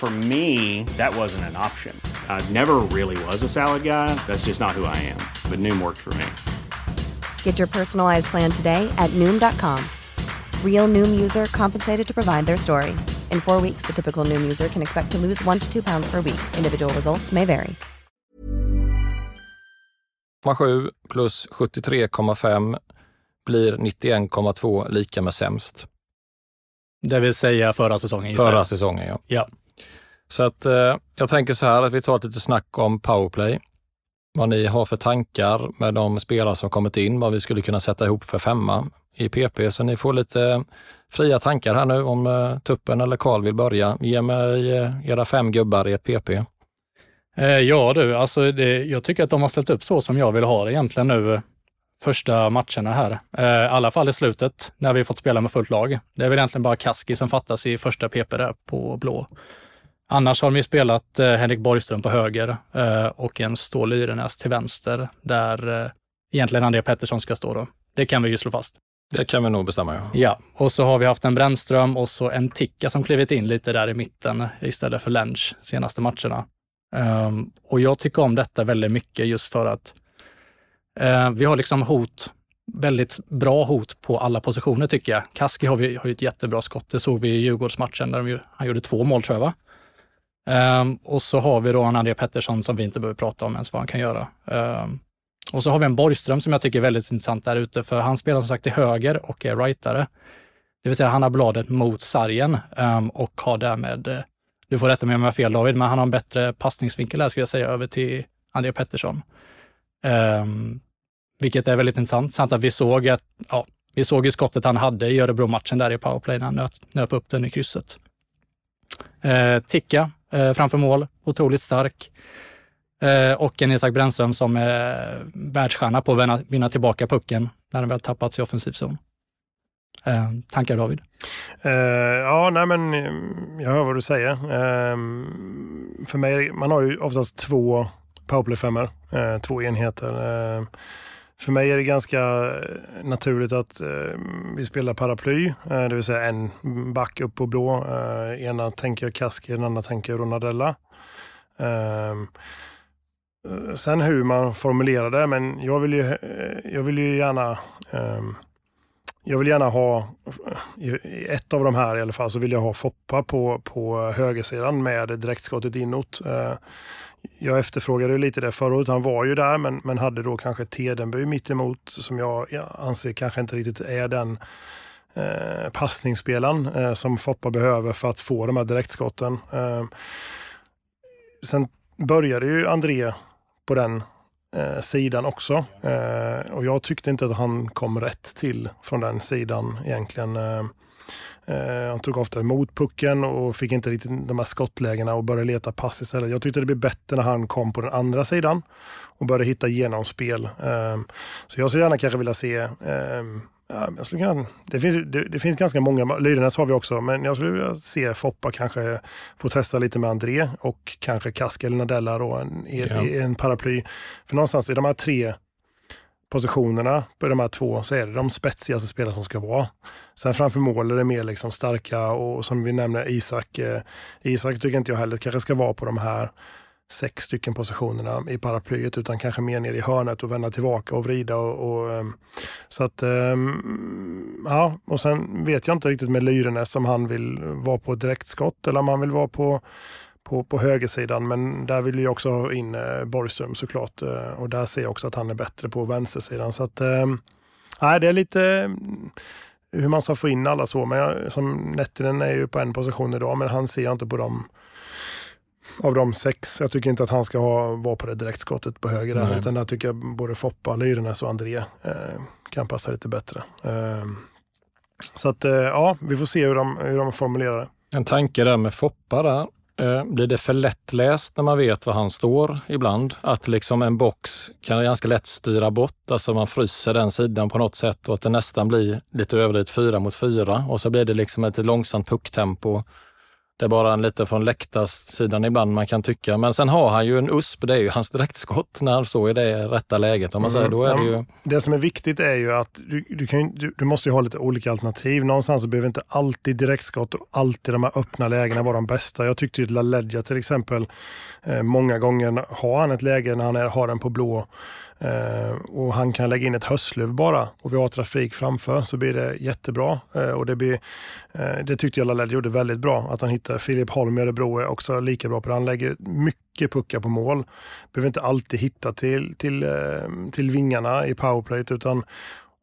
For me, that wasn't an option. I never really was a salad guy. That's just not who I am. But Noom worked for me. Get your personalized plan today at Noom.com. Real Noom user compensated to provide their story. In four weeks, the typical Noom user can expect to lose one to two pounds per week. Individual results may vary. 7 plus 73,5 blir 91,2 lika med sämst. Det vill säga förra säsongen? Förra säsongen, ja. ja. Så att eh, jag tänker så här att vi tar ett litet snack om powerplay. vad ni har för tankar med de spelare som kommit in, vad vi skulle kunna sätta ihop för femma i PP. Så ni får lite fria tankar här nu om eh, Tuppen eller Karl vill börja. Ge mig eh, era fem gubbar i ett PP. Eh, ja du, alltså det, jag tycker att de har ställt upp så som jag vill ha det egentligen nu eh, första matcherna här. Eh, I alla fall i slutet när vi fått spela med fullt lag. Det är väl egentligen bara Kaski som fattas i första PP där på blå. Annars har de ju spelat eh, Henrik Borgström på höger eh, och en Stål Yrenäs till vänster där eh, egentligen André Pettersson ska stå då. Det kan vi ju slå fast. Det kan vi nog bestämma, ja. Ja, och så har vi haft en Brännström och så en Ticka som klivit in lite där i mitten istället för Lench senaste matcherna. Um, och jag tycker om detta väldigt mycket just för att uh, vi har liksom hot, väldigt bra hot på alla positioner tycker jag. Kaski har, vi, har ju ett jättebra skott, det såg vi i Djurgårdsmatchen där de, han gjorde två mål tror jag va? Um, och så har vi då en André Pettersson som vi inte behöver prata om ens vad han kan göra. Um, och så har vi en Borgström som jag tycker är väldigt intressant där ute, för han spelar som sagt till höger och är rightare. Det vill säga han har bladet mot sargen um, och har därmed, eh, du får rätta mig om jag har fel David, men han har en bättre passningsvinkel där skulle jag säga över till André Pettersson. Um, vilket är väldigt intressant, samt att vi såg att, ja, vi såg ju skottet han hade i Örebro-matchen där i powerplay när han nöp, nöp upp den i krysset. Uh, Ticka eh, framför mål, otroligt stark. Eh, och en Isak Brännström som är världsstjärna på att vinna, vinna tillbaka pucken när den väl tappats i offensiv zon. Eh, tankar David? Uh, ja, nej men eh, jag hör vad du säger. Uh, för mig, man har ju oftast två powerplay femmor, uh, eh, två enheter. Ehm, för mig är det ganska eh, naturligt att eh, vi spelar paraply, eh, det vill säga en back upp på blå. ena tänker jag Kaski, den andra tänker jag Ronadella. Ehm, sen hur man formulerar det, men jag vill ju, jag vill ju gärna ehm, jag vill gärna ha, i ett av de här i alla fall, så vill jag ha Foppa på, på högersidan med direktskottet inåt. Jag efterfrågade lite det förut. Han var ju där men, men hade då kanske Tedenby mitt emot som jag, jag anser kanske inte riktigt är den eh, passningsspelaren eh, som Foppa behöver för att få de här direktskotten. Eh, sen började ju André på den eh, sidan också. Eh, och jag tyckte inte att han kom rätt till från den sidan egentligen. Eh, Eh, han tog ofta emot pucken och fick inte riktigt de här skottlägena och började leta pass istället. Jag tyckte det blev bättre när han kom på den andra sidan och började hitta genomspel. Eh, så jag skulle gärna kanske vilja se eh, Ja, jag skulle kunna, det, finns, det, det finns ganska många, Lyrenäs har vi också, men jag skulle vilja se Foppa kanske få testa lite med André och kanske Kask eller Nadella då, en, ja. en paraply. För någonstans i de här tre positionerna på de här två så är det de spetsigaste spelarna som ska vara. Sen framför mål är det mer liksom starka och som vi nämner Isak. Eh, Isak tycker inte jag heller kanske ska vara på de här sex stycken positionerna i paraplyet utan kanske mer ner i hörnet och vända tillbaka och vrida. Och, och ehm, så att, ehm, ja, och sen vet jag inte riktigt med Lyrenäs om han vill vara på ett direktskott eller om han vill vara på på, på högersidan, men där vill jag också ha in eh, Borgström såklart. Eh, och där ser jag också att han är bättre på vänstersidan. Så att, eh, det är lite hur man ska få in alla så. Men jag, som Nettinen är ju på en position idag, men han ser jag inte på dem av de sex. Jag tycker inte att han ska ha, vara på det direktskottet på höger där, utan där tycker jag både Foppa, Lyrenäs och André eh, kan passa lite bättre. Eh, så att eh, ja, vi får se hur de, hur de formulerar det. En tanke där med Foppa där. Eh, blir det för lättläst när man vet var han står ibland? Att liksom en box kan ganska lätt styra bort, alltså man fryser den sidan på något sätt och att det nästan blir lite överdrivet fyra mot fyra och så blir det liksom ett långsamt pucktempo det är bara en lite från läktarsidan ibland man kan tycka. Men sen har han ju en USP, det är ju hans direktskott när han står i det rätta läget. Om man säger, då är det, ju... det som är viktigt är ju att du, du, kan, du, du måste ha lite olika alternativ. Någonstans så behöver inte alltid direktskott och alltid de här öppna lägena vara de bästa. Jag tyckte ju att LaLeggia till exempel, eh, många gånger har han ett läge när han är, har den på blå Eh, och han kan lägga in ett höstlöv bara och vi har trafik framför så blir det jättebra. Eh, och det, blir, det tyckte jag Lalell gjorde väldigt bra. Att han hittade Filip Holm i Örebro är också lika bra på det. Han lägger mycket puckar på mål. Behöver inte alltid hitta till, till, eh, till vingarna i powerplay utan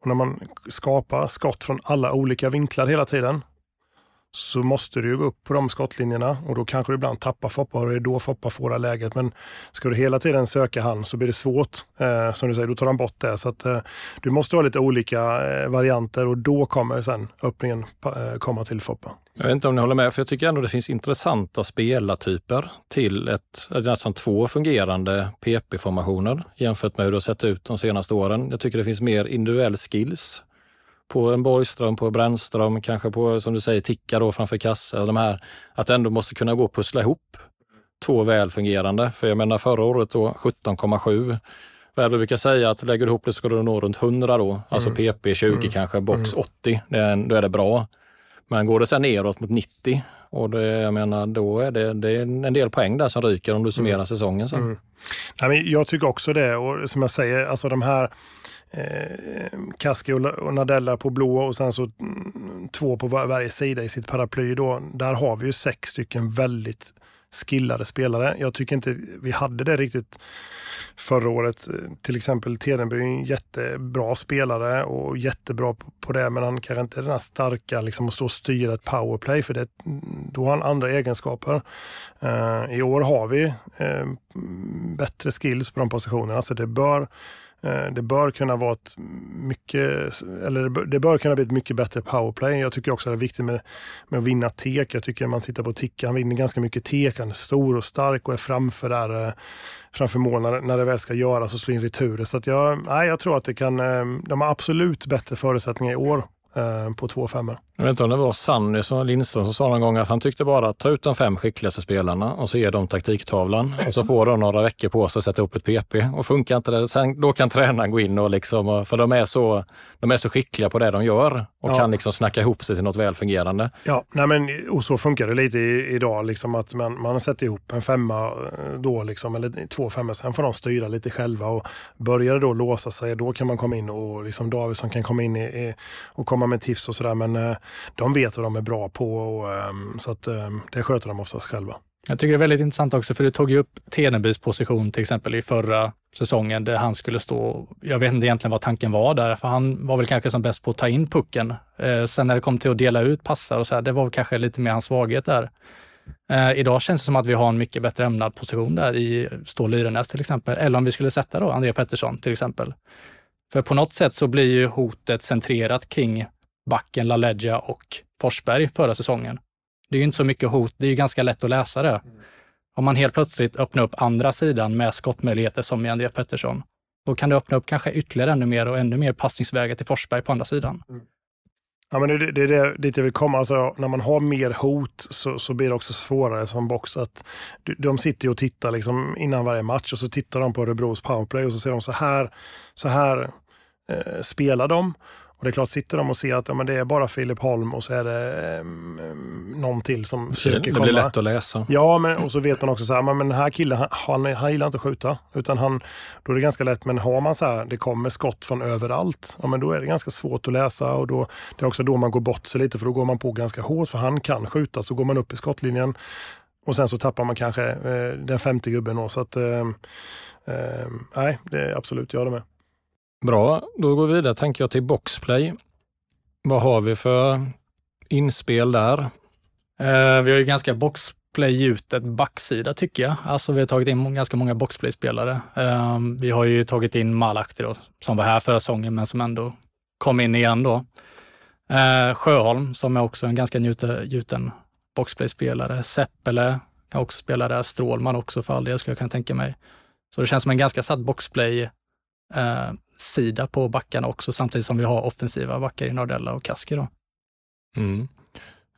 när man skapar skott från alla olika vinklar hela tiden så måste du ju gå upp på de skottlinjerna och då kanske du ibland tappar Foppa och det är då Foppa får det läget. Men ska du hela tiden söka han så blir det svårt. Eh, som du säger, då tar han bort det. Så att, eh, du måste ha lite olika eh, varianter och då kommer sen öppningen eh, komma till Foppa. Jag vet inte om ni håller med, för jag tycker ändå det finns intressanta spelartyper till ett, nästan två fungerande PP-formationer jämfört med hur det har sett ut de senaste åren. Jag tycker det finns mer individuell skills på en Borgström, på Brännström, kanske på, som du säger, Ticka då framför kassa. De här, att ändå måste kunna gå att pussla ihop två välfungerande. För jag menar förra året då 17,7. Jag brukar säga att lägger du ihop det så ska du nå runt 100 då. Alltså mm. PP 20 mm. kanske, box mm. 80. Det är, då är det bra. Men går det sen neråt mot 90 och det, jag menar, då är det, det är en del poäng där som ryker om du summerar mm. säsongen sen. Mm. Nej, men jag tycker också det och som jag säger, alltså de här eh, Kaski och Nadella på blå och sen så mm, två på varje sida i sitt paraply. Då, där har vi ju sex stycken väldigt skillade spelare. Jag tycker inte vi hade det riktigt förra året. Till exempel Tedenby är en jättebra spelare och jättebra på det, men han kanske inte är den här starka liksom att stå och styra ett powerplay, för det, mm, då har han andra egenskaper. Uh, I år har vi uh, bättre skills på de positionerna, så det bör Eh, det bör kunna vara ett mycket, eller det bör kunna bli ett mycket bättre powerplay. Jag tycker också att det är viktigt med, med att vinna tek. Jag tycker man tittar på Ticka, han vinner ganska mycket tek. Han är stor och stark och är framför, där, eh, framför mål när, när det väl ska göras och slå in returer. Så att jag, nej, jag tror att det kan, eh, de har absolut bättre förutsättningar i år Eh, på två femmor. Jag vet inte om det var Sanny som Lindström som sa någon gång att han tyckte bara att ta ut de fem skickligaste spelarna och så ger de taktiktavlan och så får de några veckor på sig att sätta upp ett PP. Och funkar inte det, sen, då kan tränaren gå in och liksom, för de är så, de är så skickliga på det de gör och ja. kan liksom snacka ihop sig till något välfungerande. Ja, nej men, och så funkar det lite i, idag, liksom att man, man sätter ihop en femma eh, då, liksom, eller två femmor, sen får de styra lite själva och börjar det då låsa sig, då kan man komma in och liksom Davidsson kan komma in i, i, och komma med tips och sådär. Men eh, de vet vad de är bra på och, ehm, så att ehm, det sköter de oftast själva. Jag tycker det är väldigt intressant också, för du tog ju upp Tedenbys position till exempel i förra säsongen där han skulle stå. Jag vet inte egentligen vad tanken var där, för han var väl kanske som bäst på att ta in pucken. Eh, sen när det kom till att dela ut passar och så här, det var kanske lite mer hans svaghet där. Eh, idag känns det som att vi har en mycket bättre ämnad position där i Stål Lyrenäs till exempel. Eller om vi skulle sätta då André Pettersson till exempel. För på något sätt så blir ju hotet centrerat kring backen LaLeggia och Forsberg förra säsongen. Det är ju inte så mycket hot, det är ju ganska lätt att läsa det. Om man helt plötsligt öppnar upp andra sidan med skottmöjligheter som i Andreas Pettersson, då kan det öppna upp kanske ytterligare ännu mer och ännu mer passningsvägar till Forsberg på andra sidan. Mm. Ja, men det, det är det, dit jag vill komma. Alltså, när man har mer hot så, så blir det också svårare som box. Att de sitter och tittar liksom innan varje match och så tittar de på Örebros powerplay och så ser de så här, så här eh, spelar de. Och det är klart, sitter de och ser att ja, men det är bara Filip Holm och så är det eh, någon till som försöker komma. Det blir lätt att läsa. Ja, men, och så vet man också så här, men den här killen, han, han, han gillar inte att skjuta. Utan han, då är det ganska lätt, men har man så här, det kommer skott från överallt, ja, men då är det ganska svårt att läsa. Och då, det är också då man går bort sig lite, för då går man på ganska hårt, för han kan skjuta. Så går man upp i skottlinjen och sen så tappar man kanske eh, den femte gubben. Då, så att, eh, nej, det är absolut, jag håller med. Bra, då går vi vidare tänker jag till boxplay. Vad har vi för inspel där? Eh, vi har ju ganska boxplay-gjutet backsida tycker jag. Alltså vi har tagit in ganska många boxplay-spelare. Eh, vi har ju tagit in Malakti då, som var här förra säsongen men som ändå kom in igen då. Eh, Sjöholm som är också en ganska gjuten boxplay-spelare. Seppele kan också spela där. Strålman också för all del, skulle jag kunna tänka mig. Så det känns som en ganska satt boxplay eh, sida på backarna också, samtidigt som vi har offensiva backar i Nordella och Kaski. Då. Mm.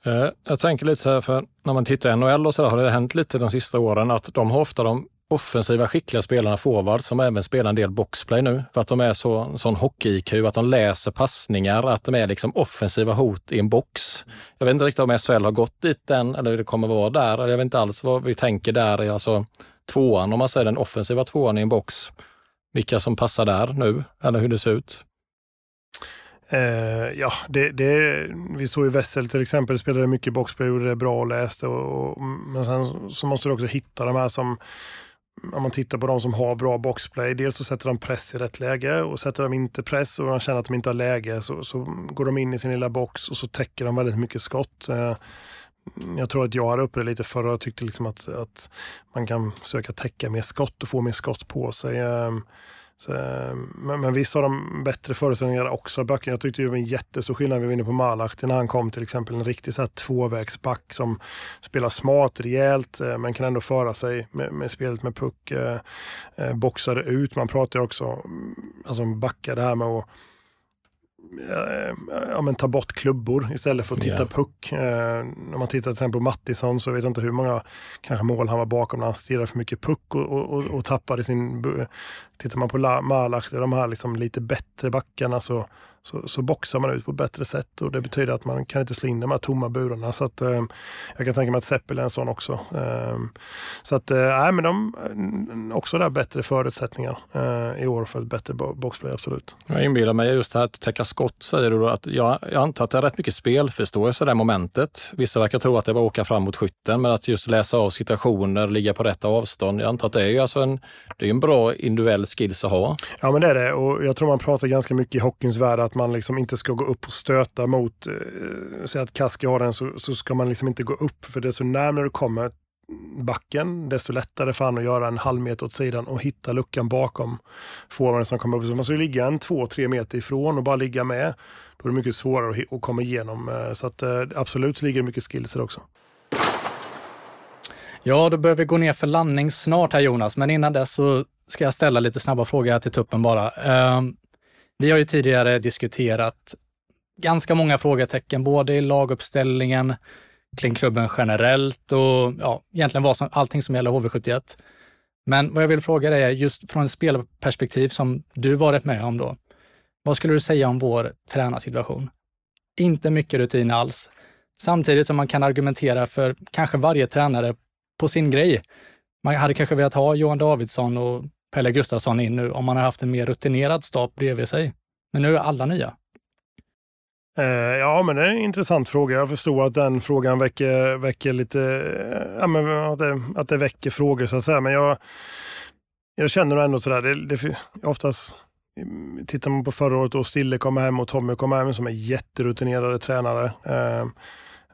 Eh, jag tänker lite så här, för när man tittar i NHL och så där, har det hänt lite de sista åren att de har ofta de offensiva skickliga spelarna forwards som även spelar en del boxplay nu. För att de är så, sån hockey-IQ, att de läser passningar, att de är liksom offensiva hot i en box. Jag vet inte riktigt om SHL har gått dit än eller det kommer vara där. Jag vet inte alls vad vi tänker där. Alltså tvåan, om man säger den offensiva tvåan i en box vilka som passar där nu, eller hur det ser ut? Uh, ja, det, det, vi såg ju Wessel till exempel, spelade mycket boxplay, gjorde det bra och läste. Och, och, men sen så måste du också hitta de här som om man tittar på de som har bra boxplay, dels så sätter de press i rätt läge och sätter de inte press och de känner att de inte har läge så, så går de in i sin lilla box och så täcker de väldigt mycket skott. Eh, Mm, jag tror att jag hade uppe det lite förra och tyckte liksom att, att man kan försöka täcka mer skott och få mer skott på sig. Ehm, så, ehm, men, men visst har de bättre förutsättningar också. Backen. Jag tyckte det var en jättestor skillnad vi var inne på Malak när han kom till exempel. En riktig så här tvåvägsback som spelar smart, rejält eh, men kan ändå föra sig med, med spelet med puck. Eh, eh boxade ut. Man pratar ju också mm, alltså backar det här med att ja, men ta bort klubbor istället för att titta yeah. puck. Eh, när man tittar till exempel på Mattisson så vet jag inte hur många kanske mål han var bakom när han stirrade för mycket puck och, och, och, tappade sin... Tittar man på Malach, de här liksom lite bättre backarna så så, så boxar man ut på ett bättre sätt och det betyder att man kan inte slå in de här tomma burarna. Så att, eh, jag kan tänka mig att Seppel är en sån också. Eh, så att, eh, men de också där bättre förutsättningar eh, i år för ett bättre boxplay, absolut. Jag inbillar mig just det här att täcka skott, säger du att jag, jag antar att det är rätt mycket spelförståelse det momentet. Vissa verkar tro att det är bara att åka fram mot skytten, men att just läsa av situationer, ligga på rätt avstånd. Jag antar att det är ju alltså en, det är en bra individuell skills att ha. Ja, men det är det och jag tror man pratar ganska mycket i hockeyns värld att man liksom inte ska gå upp och stöta mot, eh, säg att Kaski har den så, så ska man liksom inte gå upp för desto närmare du kommer backen, desto lättare för han att göra en halv meter åt sidan och hitta luckan bakom forwarden som kommer upp. Så man ska ligga en två, tre meter ifrån och bara ligga med. Då är det mycket svårare att, att komma igenom. Eh, så att, eh, absolut ligger det mycket skills där också. Ja, då börjar vi gå ner för landning snart här Jonas, men innan dess så ska jag ställa lite snabba frågor här till tuppen bara. Um, vi har ju tidigare diskuterat ganska många frågetecken, både i laguppställningen, kring klubben generellt och ja, egentligen vad som, allting som gäller HV71. Men vad jag vill fråga dig är just från ett spelperspektiv som du varit med om då. Vad skulle du säga om vår tränarsituation? Inte mycket rutin alls. Samtidigt som man kan argumentera för kanske varje tränare på sin grej. Man hade kanske velat ha Johan Davidsson och Pelle Gustafsson in nu om man har haft en mer rutinerad stab bredvid sig. Men nu är alla nya. Eh, ja, men det är en intressant fråga. Jag förstår att den frågan väcker, väcker lite, eh, ja, men att, det, att det väcker frågor så att säga. Men jag, jag känner ändå sådär, det, det, oftast mm, tittar man på förra året då Stille kom hem och Tommy kom hem som är jätterutinerade tränare. Eh,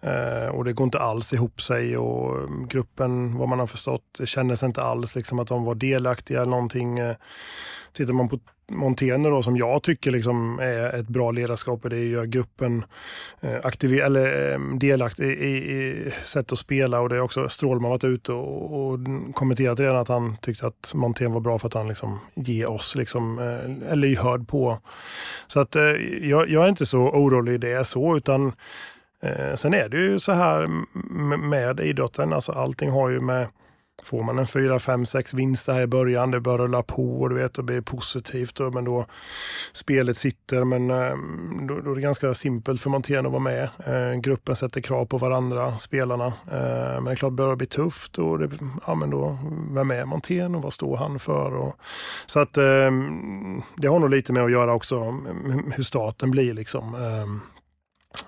Eh, och det går inte alls ihop sig och mm, gruppen, vad man har förstått, känner sig inte alls liksom att de var delaktiga i någonting. Eh, tittar man på Montene då, som jag tycker liksom är ett bra ledarskap det är ju gruppen eh, aktiv eller delaktig i, i, sätt att spela och det är också Strålman varit ute och, och kommenterat redan att han tyckte att Montén var bra för att han liksom ger oss liksom, eh, är lyhörd på. Så att jag, jag är inte så orolig i det så utan Eh, sen är det ju så här med idrotten, alltså allting har ju med Får man en 4, 5, 6 vinster här i början, det börjar rulla på och du vet, det blir positivt. Och, men då spelet sitter, men ehm, då, då är det ganska simpelt för Montén att vara med. Eh, gruppen sätter krav på varandra, spelarna. Eh, men det är klart, börjar det bli tufft och det, ja, men då, vem är Montén och vad står han för? Och, så att eh, det har nog lite med att göra också hur staten blir liksom. Ehm,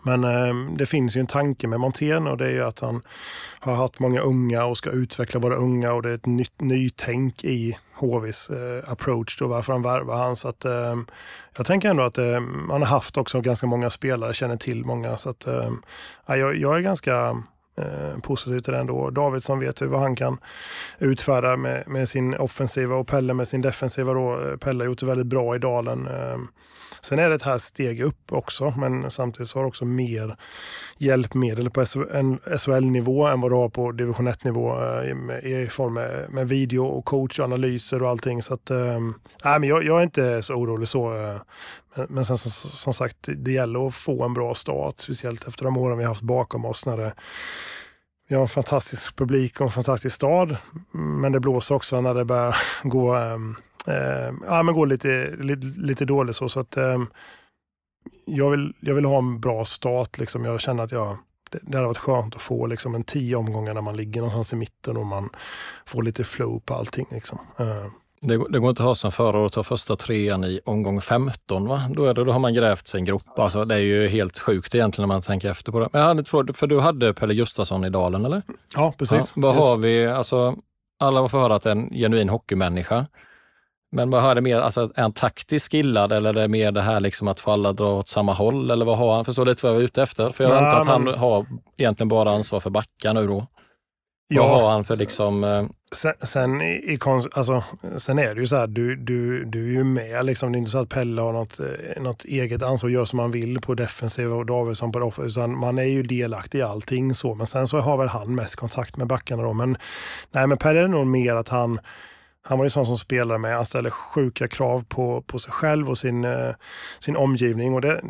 men eh, det finns ju en tanke med Montén och det är ju att han har haft många unga och ska utveckla våra unga och det är ett nytt nytänk i HVs eh, approach då varför han värvar han. Så att, eh, jag tänker ändå att eh, han har haft också ganska många spelare, känner till många. Så att, eh, jag, jag är ganska eh, positiv till det ändå. Davidsson vet ju vad han kan utfärda med, med sin offensiva och Pelle med sin defensiva. Då. Eh, Pelle har gjort det väldigt bra i Dalen. Eh, Sen är det ett här steg upp också, men samtidigt så har du också mer hjälpmedel på SHL-nivå än vad du har på division 1-nivå eh, i form med, med video och coach och allting. Så att, äh, men jag, jag, är inte så orolig så. Eh, Eh, men, sen som, som, sagt, det gäller att få en bra start, speciellt efter de åren vi har haft bakom oss när det vi har en fantastisk publik och en fantastisk stad, men det blåser också när det börjar gå eh, ja, men går lite, lite, lite dåligt. Så, så att, eh, jag, vill, jag vill ha en bra start. Liksom. Jag känner att jag, det, det hade varit skönt att få liksom, en tio omgångar när man ligger någonstans i mitten och man får lite flow på allting. Liksom. Eh. Det, det, går inte att ha som förra året, ta första trean i omgång 15. Va? Då, är det, då har man grävt sig en grop. Alltså, det är ju helt sjukt egentligen när man tänker efter på det. Men jag hade fråga, för du hade Pelle Gustafsson i Dalen, eller? Ja, precis. Ja, vad yes. har vi, alltså, alla får höra att det är en genuin hockeymänniska. Men vad har det mer, alltså är han taktiskt skillad eller är det mer det här liksom att få alla dra åt samma håll? Eller vad har han? Förstår lite vad jag är ute efter? För jag antar att han har egentligen bara ansvar för backa nu då. Ja, vad har han för liksom... eh, Sen, sen, i, i kons- alltså, sen är det ju så här, du, du, du är ju med. Liksom. Det är inte så att Pelle har något, eh, något eget ansvar gör som han vill på defensiv och Davidsson på offensiv. Utan man är ju delaktig i allting. så. Men sen så har väl han mest kontakt med backarna. Då. Men, nej, men Pelle är nog mer att han han var ju sån som spelade med, han ställer sjuka krav på, på sig själv och sin, eh, sin omgivning. Och det,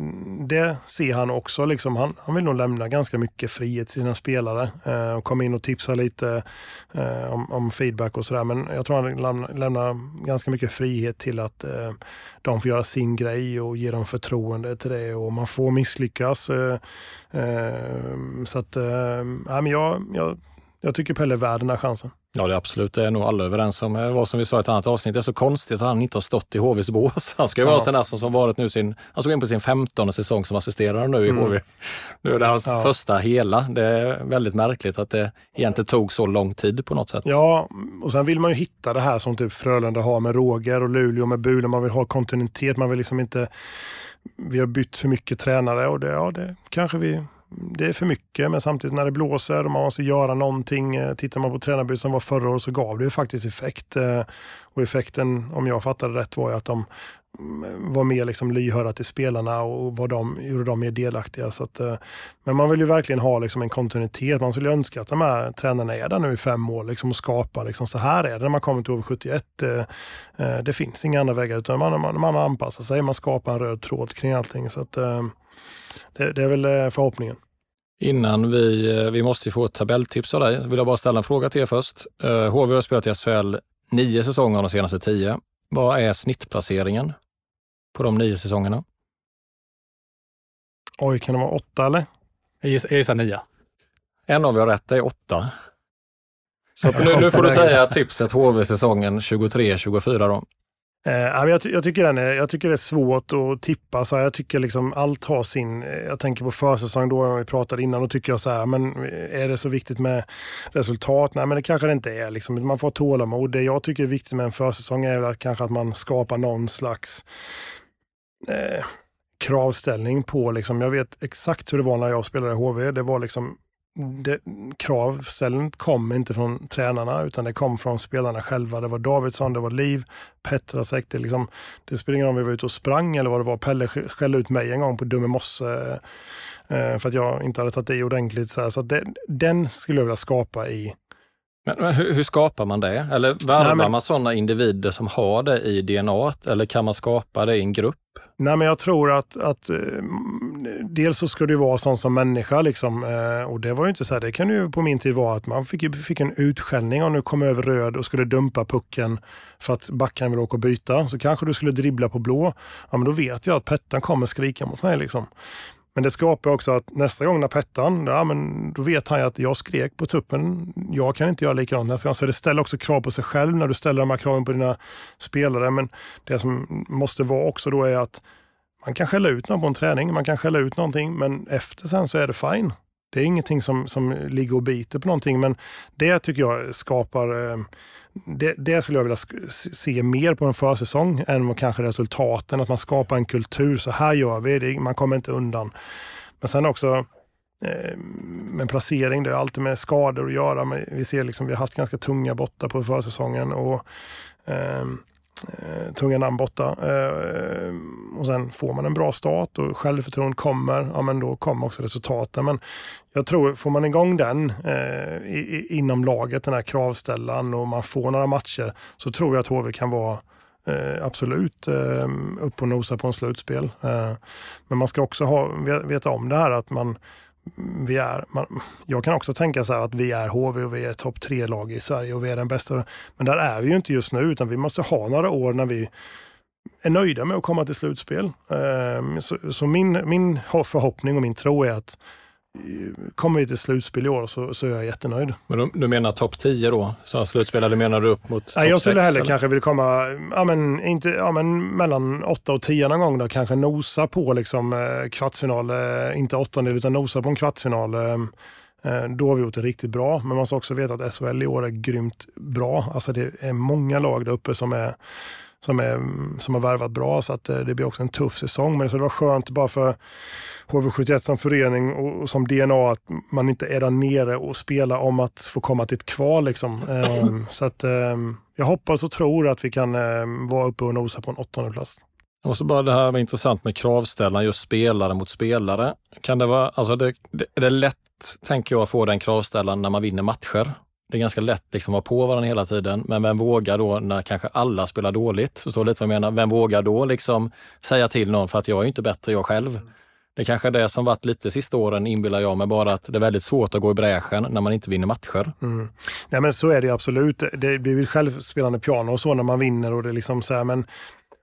det ser han också. Liksom. Han, han vill nog lämna ganska mycket frihet till sina spelare eh, och komma in och tipsa lite eh, om, om feedback och sådär. Men jag tror han lämnar, lämnar ganska mycket frihet till att eh, de får göra sin grej och ge dem förtroende till det och man får misslyckas. Eh, eh, så att, eh, men jag, jag, jag tycker Pelle är värd den här chansen. Ja, det är absolut. Det är nog alla överens om. Det var som vi sa i ett annat avsnitt, det är så konstigt att han inte har stått i HVs bås. Han ska ju vara Ja. sån där som som varit nu sin, han såg in på sin 15 säsong som assisterare nu i Mm. HV. Nu är det hans Ja. första hela. Det är väldigt märkligt att det egentligen tog så lång tid på något sätt. Ja, och sen vill man ju hitta det här som typ Frölunda har med Roger och Luleå med Bulen. Man vill ha kontinuitet. Man vill liksom inte... Vi har bytt för mycket tränare och det, ja, det kanske vi... Det är för mycket, men samtidigt när det blåser och man måste göra någonting. Eh, tittar man på tränarbytet som var förra året så gav det ju faktiskt effekt. Eh, och effekten, om jag fattade rätt, var ju att de mm, var mer liksom lyhörda till spelarna och var de, gjorde dem mer delaktiga. Så att, eh, men man vill ju verkligen ha liksom en kontinuitet. Man skulle önska att de här tränarna är där nu i fem år liksom, och skapar liksom, så här är det när man kommer till OV71. Det finns inga andra vägar utan man, man, man anpassar sig, man skapar en röd tråd kring allting. Så att, det, det är väl eh, förhoppningen. Innan vi, eh, vi måste få ett tabelltips av dig, vill jag bara ställa en fråga till er först. Eh, HV har spelat i SHL nio säsonger av de senaste tio. Vad är snittplaceringen på de nio säsongerna? Oj, kan det vara åtta eller? Jag gissar, jag gissar nia. En av er har rätt, det är åtta. Så nu, nu får du säga tipset HV-säsongen 23-24 då. Eh, jag, jag, tycker den är, jag tycker det är svårt att tippa. Så här, jag tycker liksom allt har sin... Eh, jag tänker på försäsong då, när vi pratade innan, då tycker jag så här, men eh, är det så viktigt med resultat? Nej, men det kanske det inte är. Liksom. Man får ha tålamod. Det jag tycker är viktigt med en försäsong är att kanske att man skapar någon slags eh, kravställning på, liksom, jag vet exakt hur det var när jag spelade i HV. Det var liksom det, kravställen kom inte från tränarna utan det kom från spelarna själva. Det var Davidsson, det var Liv, Petrasek. Det, liksom, det spelar ingen roll om vi var ute och sprang eller vad det var. Pelle skällde ut mig en gång på Dumme Mosse eh, för att jag inte hade tagit i ordentligt. Så, här. så det, den skulle jag vilja skapa i men, men hur, hur skapar man det? Eller värvar men- man sådana individer som har det i DNA eller kan man skapa det i en grupp? Nej, men jag tror att, att eh, dels så ska du vara sån som människa liksom, eh, och det var ju inte så här, det kan ju på min tid vara att man fick, fick en utskällning om du kom över röd och skulle dumpa pucken för att backen vill åka och byta. Så kanske du skulle dribbla på blå. Ja, men då vet jag att Pettan kommer skrika mot mig. Liksom. Men det skapar också att nästa gång när Pettan, ja, men då vet han ju att jag skrek på tuppen. Jag kan inte göra likadant nästa gång. Så det ställer också krav på sig själv när du ställer de här kraven på dina spelare. Men det som måste vara också då är att man kan skälla ut någon på en träning, man kan skälla ut någonting, men efter sen så är det fine. Det är ingenting som, som ligger och biter på någonting, men det tycker jag skapar... Eh, det, det skulle jag vilja se mer på en försäsong än vad kanske resultaten. Att man skapar en kultur. Så här gör vi, det, man kommer inte undan. Men sen också eh, med placering, det har alltid med skador att göra. Men vi ser liksom, vi har haft ganska tunga borta på försäsongen. Och, eh, Eh, tunga namn borta. Eh, och sen får man en bra start och självförtroende kommer, ja men då kommer också resultaten. Men jag tror, får man igång den eh, i, inom laget, den här kravställan och man får några matcher, så tror jag att HV kan vara eh, absolut eh, upp och nosa på en slutspel. Eh, men man ska också ha, veta om det här att man vi är, man, jag kan också tänka så här att vi är HV och vi är topp tre-lag i Sverige och vi är den bästa. Men där är vi ju inte just nu utan vi måste ha några år när vi är nöjda med att komma till slutspel. Ehm, så, så min, min förhoppning och min tro är att kommer vi till slutspel i år så, så är jag jättenöjd. Men du, menar topp 10 då? Så slutspel, eller menar du upp mot topp jag skulle hellre eller? kanske vilja komma ja, men, inte, ja, men mellan 8 och 10 någon gång. Då, kanske nosa på liksom, eh, kvartsfinal, eh, inte åttondel utan nosa på en kvartsfinal. Eh, då har vi gjort det riktigt bra. Men man ska också veta att SHL i år är grymt bra. Alltså det är många lag där uppe som är som, är, som har värvat bra så att eh, det blir också en tuff säsong. Men det var skönt bara för HV71 som förening och, som DNA att man inte är där nere och spelar om att få komma till ett kval. Liksom. Ehm, så att ehm, jag hoppas och tror att vi kan ehm, vara uppe och nosa på en åttonde plats. Och så bara det här var intressant med kravställan, just spelare mot spelare. Kan det vara, alltså det, det, är det lätt, tänker jag, att få den kravställan när man vinner matcher? Det är ganska lätt liksom att vara på varandra hela tiden. Men vem vågar då när kanske alla spelar dåligt? Förstår du lite vad jag menar? Vem vågar då liksom säga till någon för att jag är inte bättre jag själv? Det kanske är det som varit lite sista åren inbillar jag mig bara att det är väldigt svårt att gå i bräschen när man inte vinner matcher. Mm. Nej men så är det absolut. Det blir självspelande piano och så när man vinner och det liksom så här, men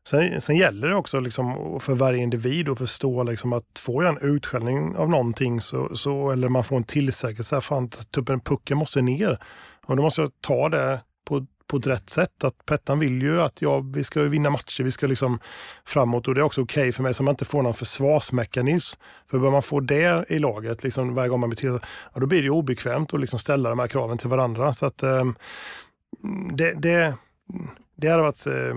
Sen, sen gäller det också liksom för varje individ att förstå liksom att får jag en utskällning av någonting så, så, eller man får en tillsägelse, fan typ pucken måste ner. Och då måste jag ta det på, på ett rätt sätt. Att Pettan vill ju att ja, vi ska vinna matcher, vi ska liksom framåt och det är också okej okay för mig så man inte får någon försvarsmekanism. För bör man få det i laget liksom, varje gång man beter sig, ja, då blir det obekvämt att liksom ställa de här kraven till varandra. Så att eh, det, det det hade varit, eh,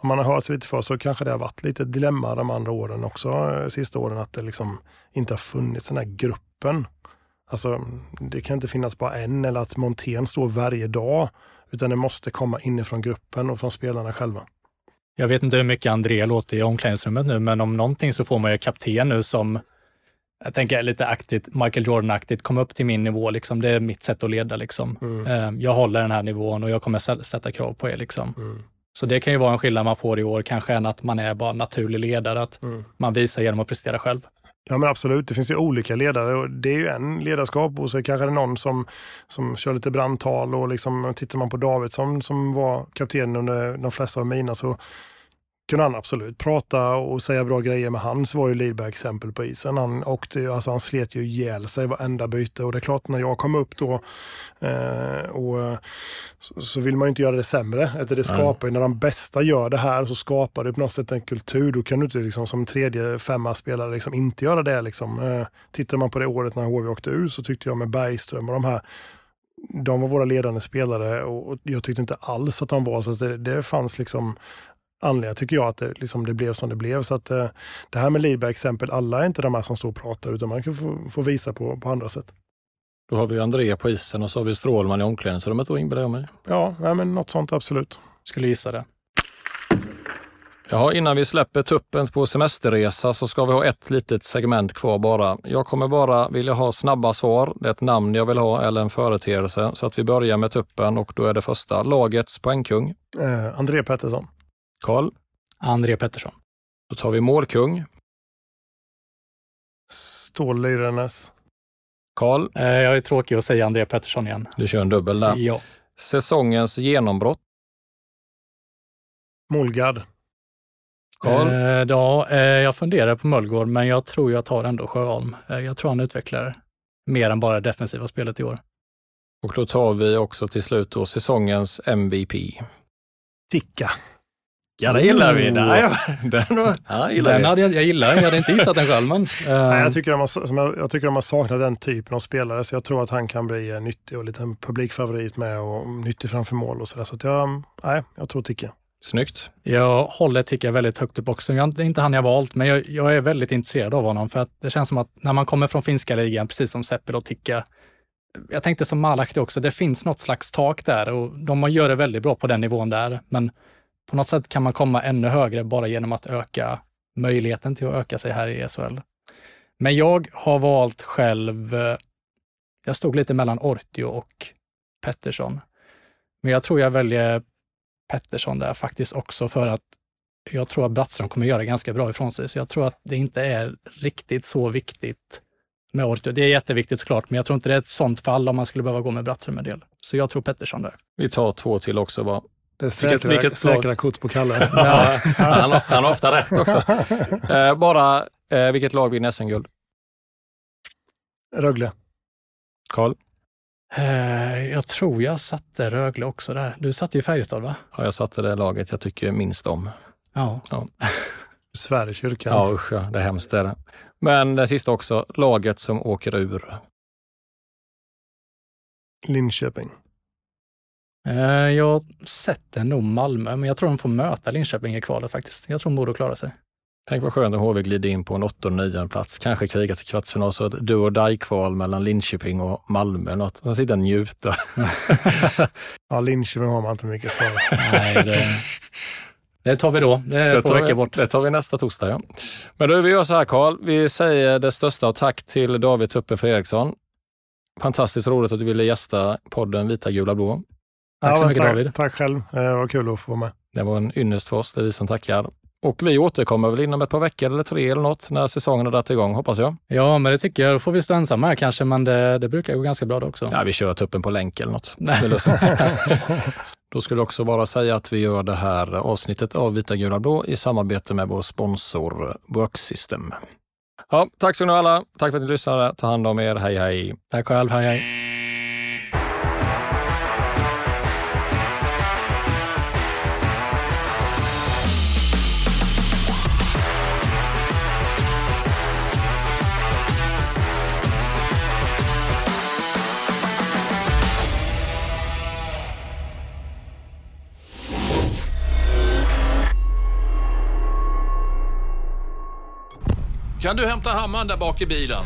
om man har hört sig lite för så kanske det har varit lite ett dilemma de andra åren också, eh, sista åren, att det liksom inte har funnits den här gruppen. Alltså, det kan inte finnas bara en eller att montén står varje dag, utan det måste komma inifrån gruppen och från spelarna själva. Jag vet inte hur mycket André låter i omklädningsrummet nu, men om någonting så får man ju kapten nu som jag tänker lite aktigt, Michael Jordan-aktigt, kom upp till min nivå. Liksom. Det är mitt sätt att leda. Liksom. Mm. Ehm, jag håller den här nivån och jag kommer sätta krav på er. Liksom. Mm. Så det kan ju vara en skillnad man får i år, kanske än att man är bara naturlig ledare, att mm. man visar genom att prestera själv. Ja men absolut, det finns ju olika ledare och det är ju en ledarskap och så kanske det är någon som, som kör lite brandtal och liksom tittar man på David som, som var kapten under de flesta av mina så kunde han absolut prata och säga bra grejer med hans var ju Lidberg exempel på isen. Han, åkte, alltså han slet ju ihjäl sig varenda byte och det är klart när jag kom upp då eh, och, så, så, vill man ju inte göra det sämre. Att det skapar ju, när de bästa gör det här så skapar det på något sätt en kultur. Då kan du inte liksom, som tredje femma spelare liksom, inte göra det. Liksom. Eh, tittar man på det året när HV åkte ut så tyckte jag med Bergström och de här de var våra ledande spelare och jag tyckte inte alls att de var så. Det, det fanns liksom anledningar tycker jag att det, liksom, det blev som det blev. Så att, eh, det här med Lidberg-exempel, alla är inte de här som står och pratar utan man kan få, få visa på, på andra sätt. Då har vi André på isen och så har vi Strålman i omklädningsrummet då inbillar jag mig. Ja, nej, men något sånt absolut. Skulle gissa det. Ja, innan vi släpper tuppen på semesterresa så ska vi ha ett litet segment kvar bara. Jag kommer bara vilja ha snabba svar. Det är ett namn jag vill ha eller en företeelse. Så att vi börjar med tuppen och då är det första lagets poängkung. Eh, André Pettersson. Karl? André Pettersson. Då tar vi målkung. Stål Lyrenäs. Karl? Eh, jag är tråkig att säga André Pettersson igen. Du kör en dubbel där. Ja. Säsongens genombrott? Molgard. Karl? Eh, ja, eh, jag funderar på Mullgård, men jag tror jag tar ändå Sjöholm. Eh, jag tror han utvecklar mer än bara det defensiva spelet i år. Och då tar vi också till slut då säsongens MVP. Ticka. Ja, det gillar vi. Den, den, ja, gillar den hade jag, jag gillar Jag hade inte gissat den själv. Men, uh... Nej, jag, tycker de har, jag, jag, tycker de har saknat den typen av spelare, så jag tror att han kan bli eh, nyttig och lite en publikfavorit med och nyttig framför mål och sådär. Så att jag, nej, jag tror Ticke. Snyggt. Jag håller Ticka väldigt högt upp också. Jag, det är inte han jag valt, men jag, jag, är väldigt intresserad av honom för att det känns som att när man kommer från finska ligan, precis som Seppel och Ticka, jag tänkte som Malakti också, det finns något slags tak där och de gör det väldigt bra på den nivån där. Men på något sätt kan man komma ännu högre bara genom att öka möjligheten till att öka sig här i SHL. Men jag har valt själv, eh, jag stod lite mellan Ortio och Pettersson. Men jag tror jag väljer Pettersson där faktiskt också för att jag tror att Brattström kommer göra ganska bra ifrån sig. Så jag tror att det inte är riktigt så viktigt med Ortio. Det är jätteviktigt såklart, men jag tror inte det är ett sånt fall om man skulle behöva gå med Brattström en del. Så jag tror Pettersson där. Vi tar två till också bara. Det är säkra, vilket, vilket säkra kort på Kalle. ja, han, han har ofta rätt också. Eh, bara, eh, vilket lag vinner SM-guld? Rögle. Karl? Eh, jag tror jag satte Rögle också där. Du satte ju Färjestad va? Ja, jag satte det laget jag tycker minst om. Ja. ja. Sverigekyrkan. Ja, usch ja, det är hemskt det är det. Men det sista också, laget som åker ur. Linköping. Eh, jag har sett en nog Malmö, men jag tror de får möta Linköping i kvalet faktiskt. Jag tror Modo klarar sig. Tänk vad skönt om HV glider in på en åttonde och nionde plats. Kanske kriga till kvartsfinal, så ett do or die-kval mellan Linköping och Malmö. Något. Sen sitta och njuta. ja, Linköping har man inte mycket för. Nej, det, det tar vi då. Det är det två veckor vi, bort. Det tar vi nästa torsdag, ja. Men då vi gör så här, Karl. Vi säger det största av tack till David Tuppen Fredriksson. Fantastiskt roligt att du ville gästa podden Vita, gula, blå. Tack ja, så mycket tack, David. Tack själv. Det var kul att få vara med. Det var en ynnest för oss. Det är vi som tackar. Och vi återkommer väl inom ett par veckor eller tre eller något när säsongen har dragit igång, hoppas jag. Ja, men det tycker jag. Då får vi stå ensamma här kanske, men det, det brukar gå ganska bra då också. Ja, vi kör tuppen på länk eller något. Då skulle jag också bara säga att vi gör det här avsnittet av Vita, gula, blå i samarbete med vår sponsor Worksystem. Ja, tack så ni alla. Tack för att ni lyssnade. Ta hand om er. Hej, hej. Tack själv. Hej, hej. Kan du hämta hammaren där bak i bilen?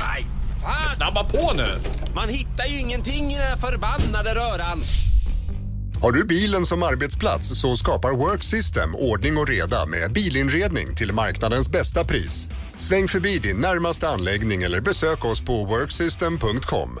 Nej, fan! Snabba på nu! Man hittar ju ingenting i den här förbannade röran. Har du bilen som arbetsplats så skapar Worksystem ordning och reda med bilinredning till marknadens bästa pris. Sväng förbi din närmaste anläggning eller besök oss på worksystem.com.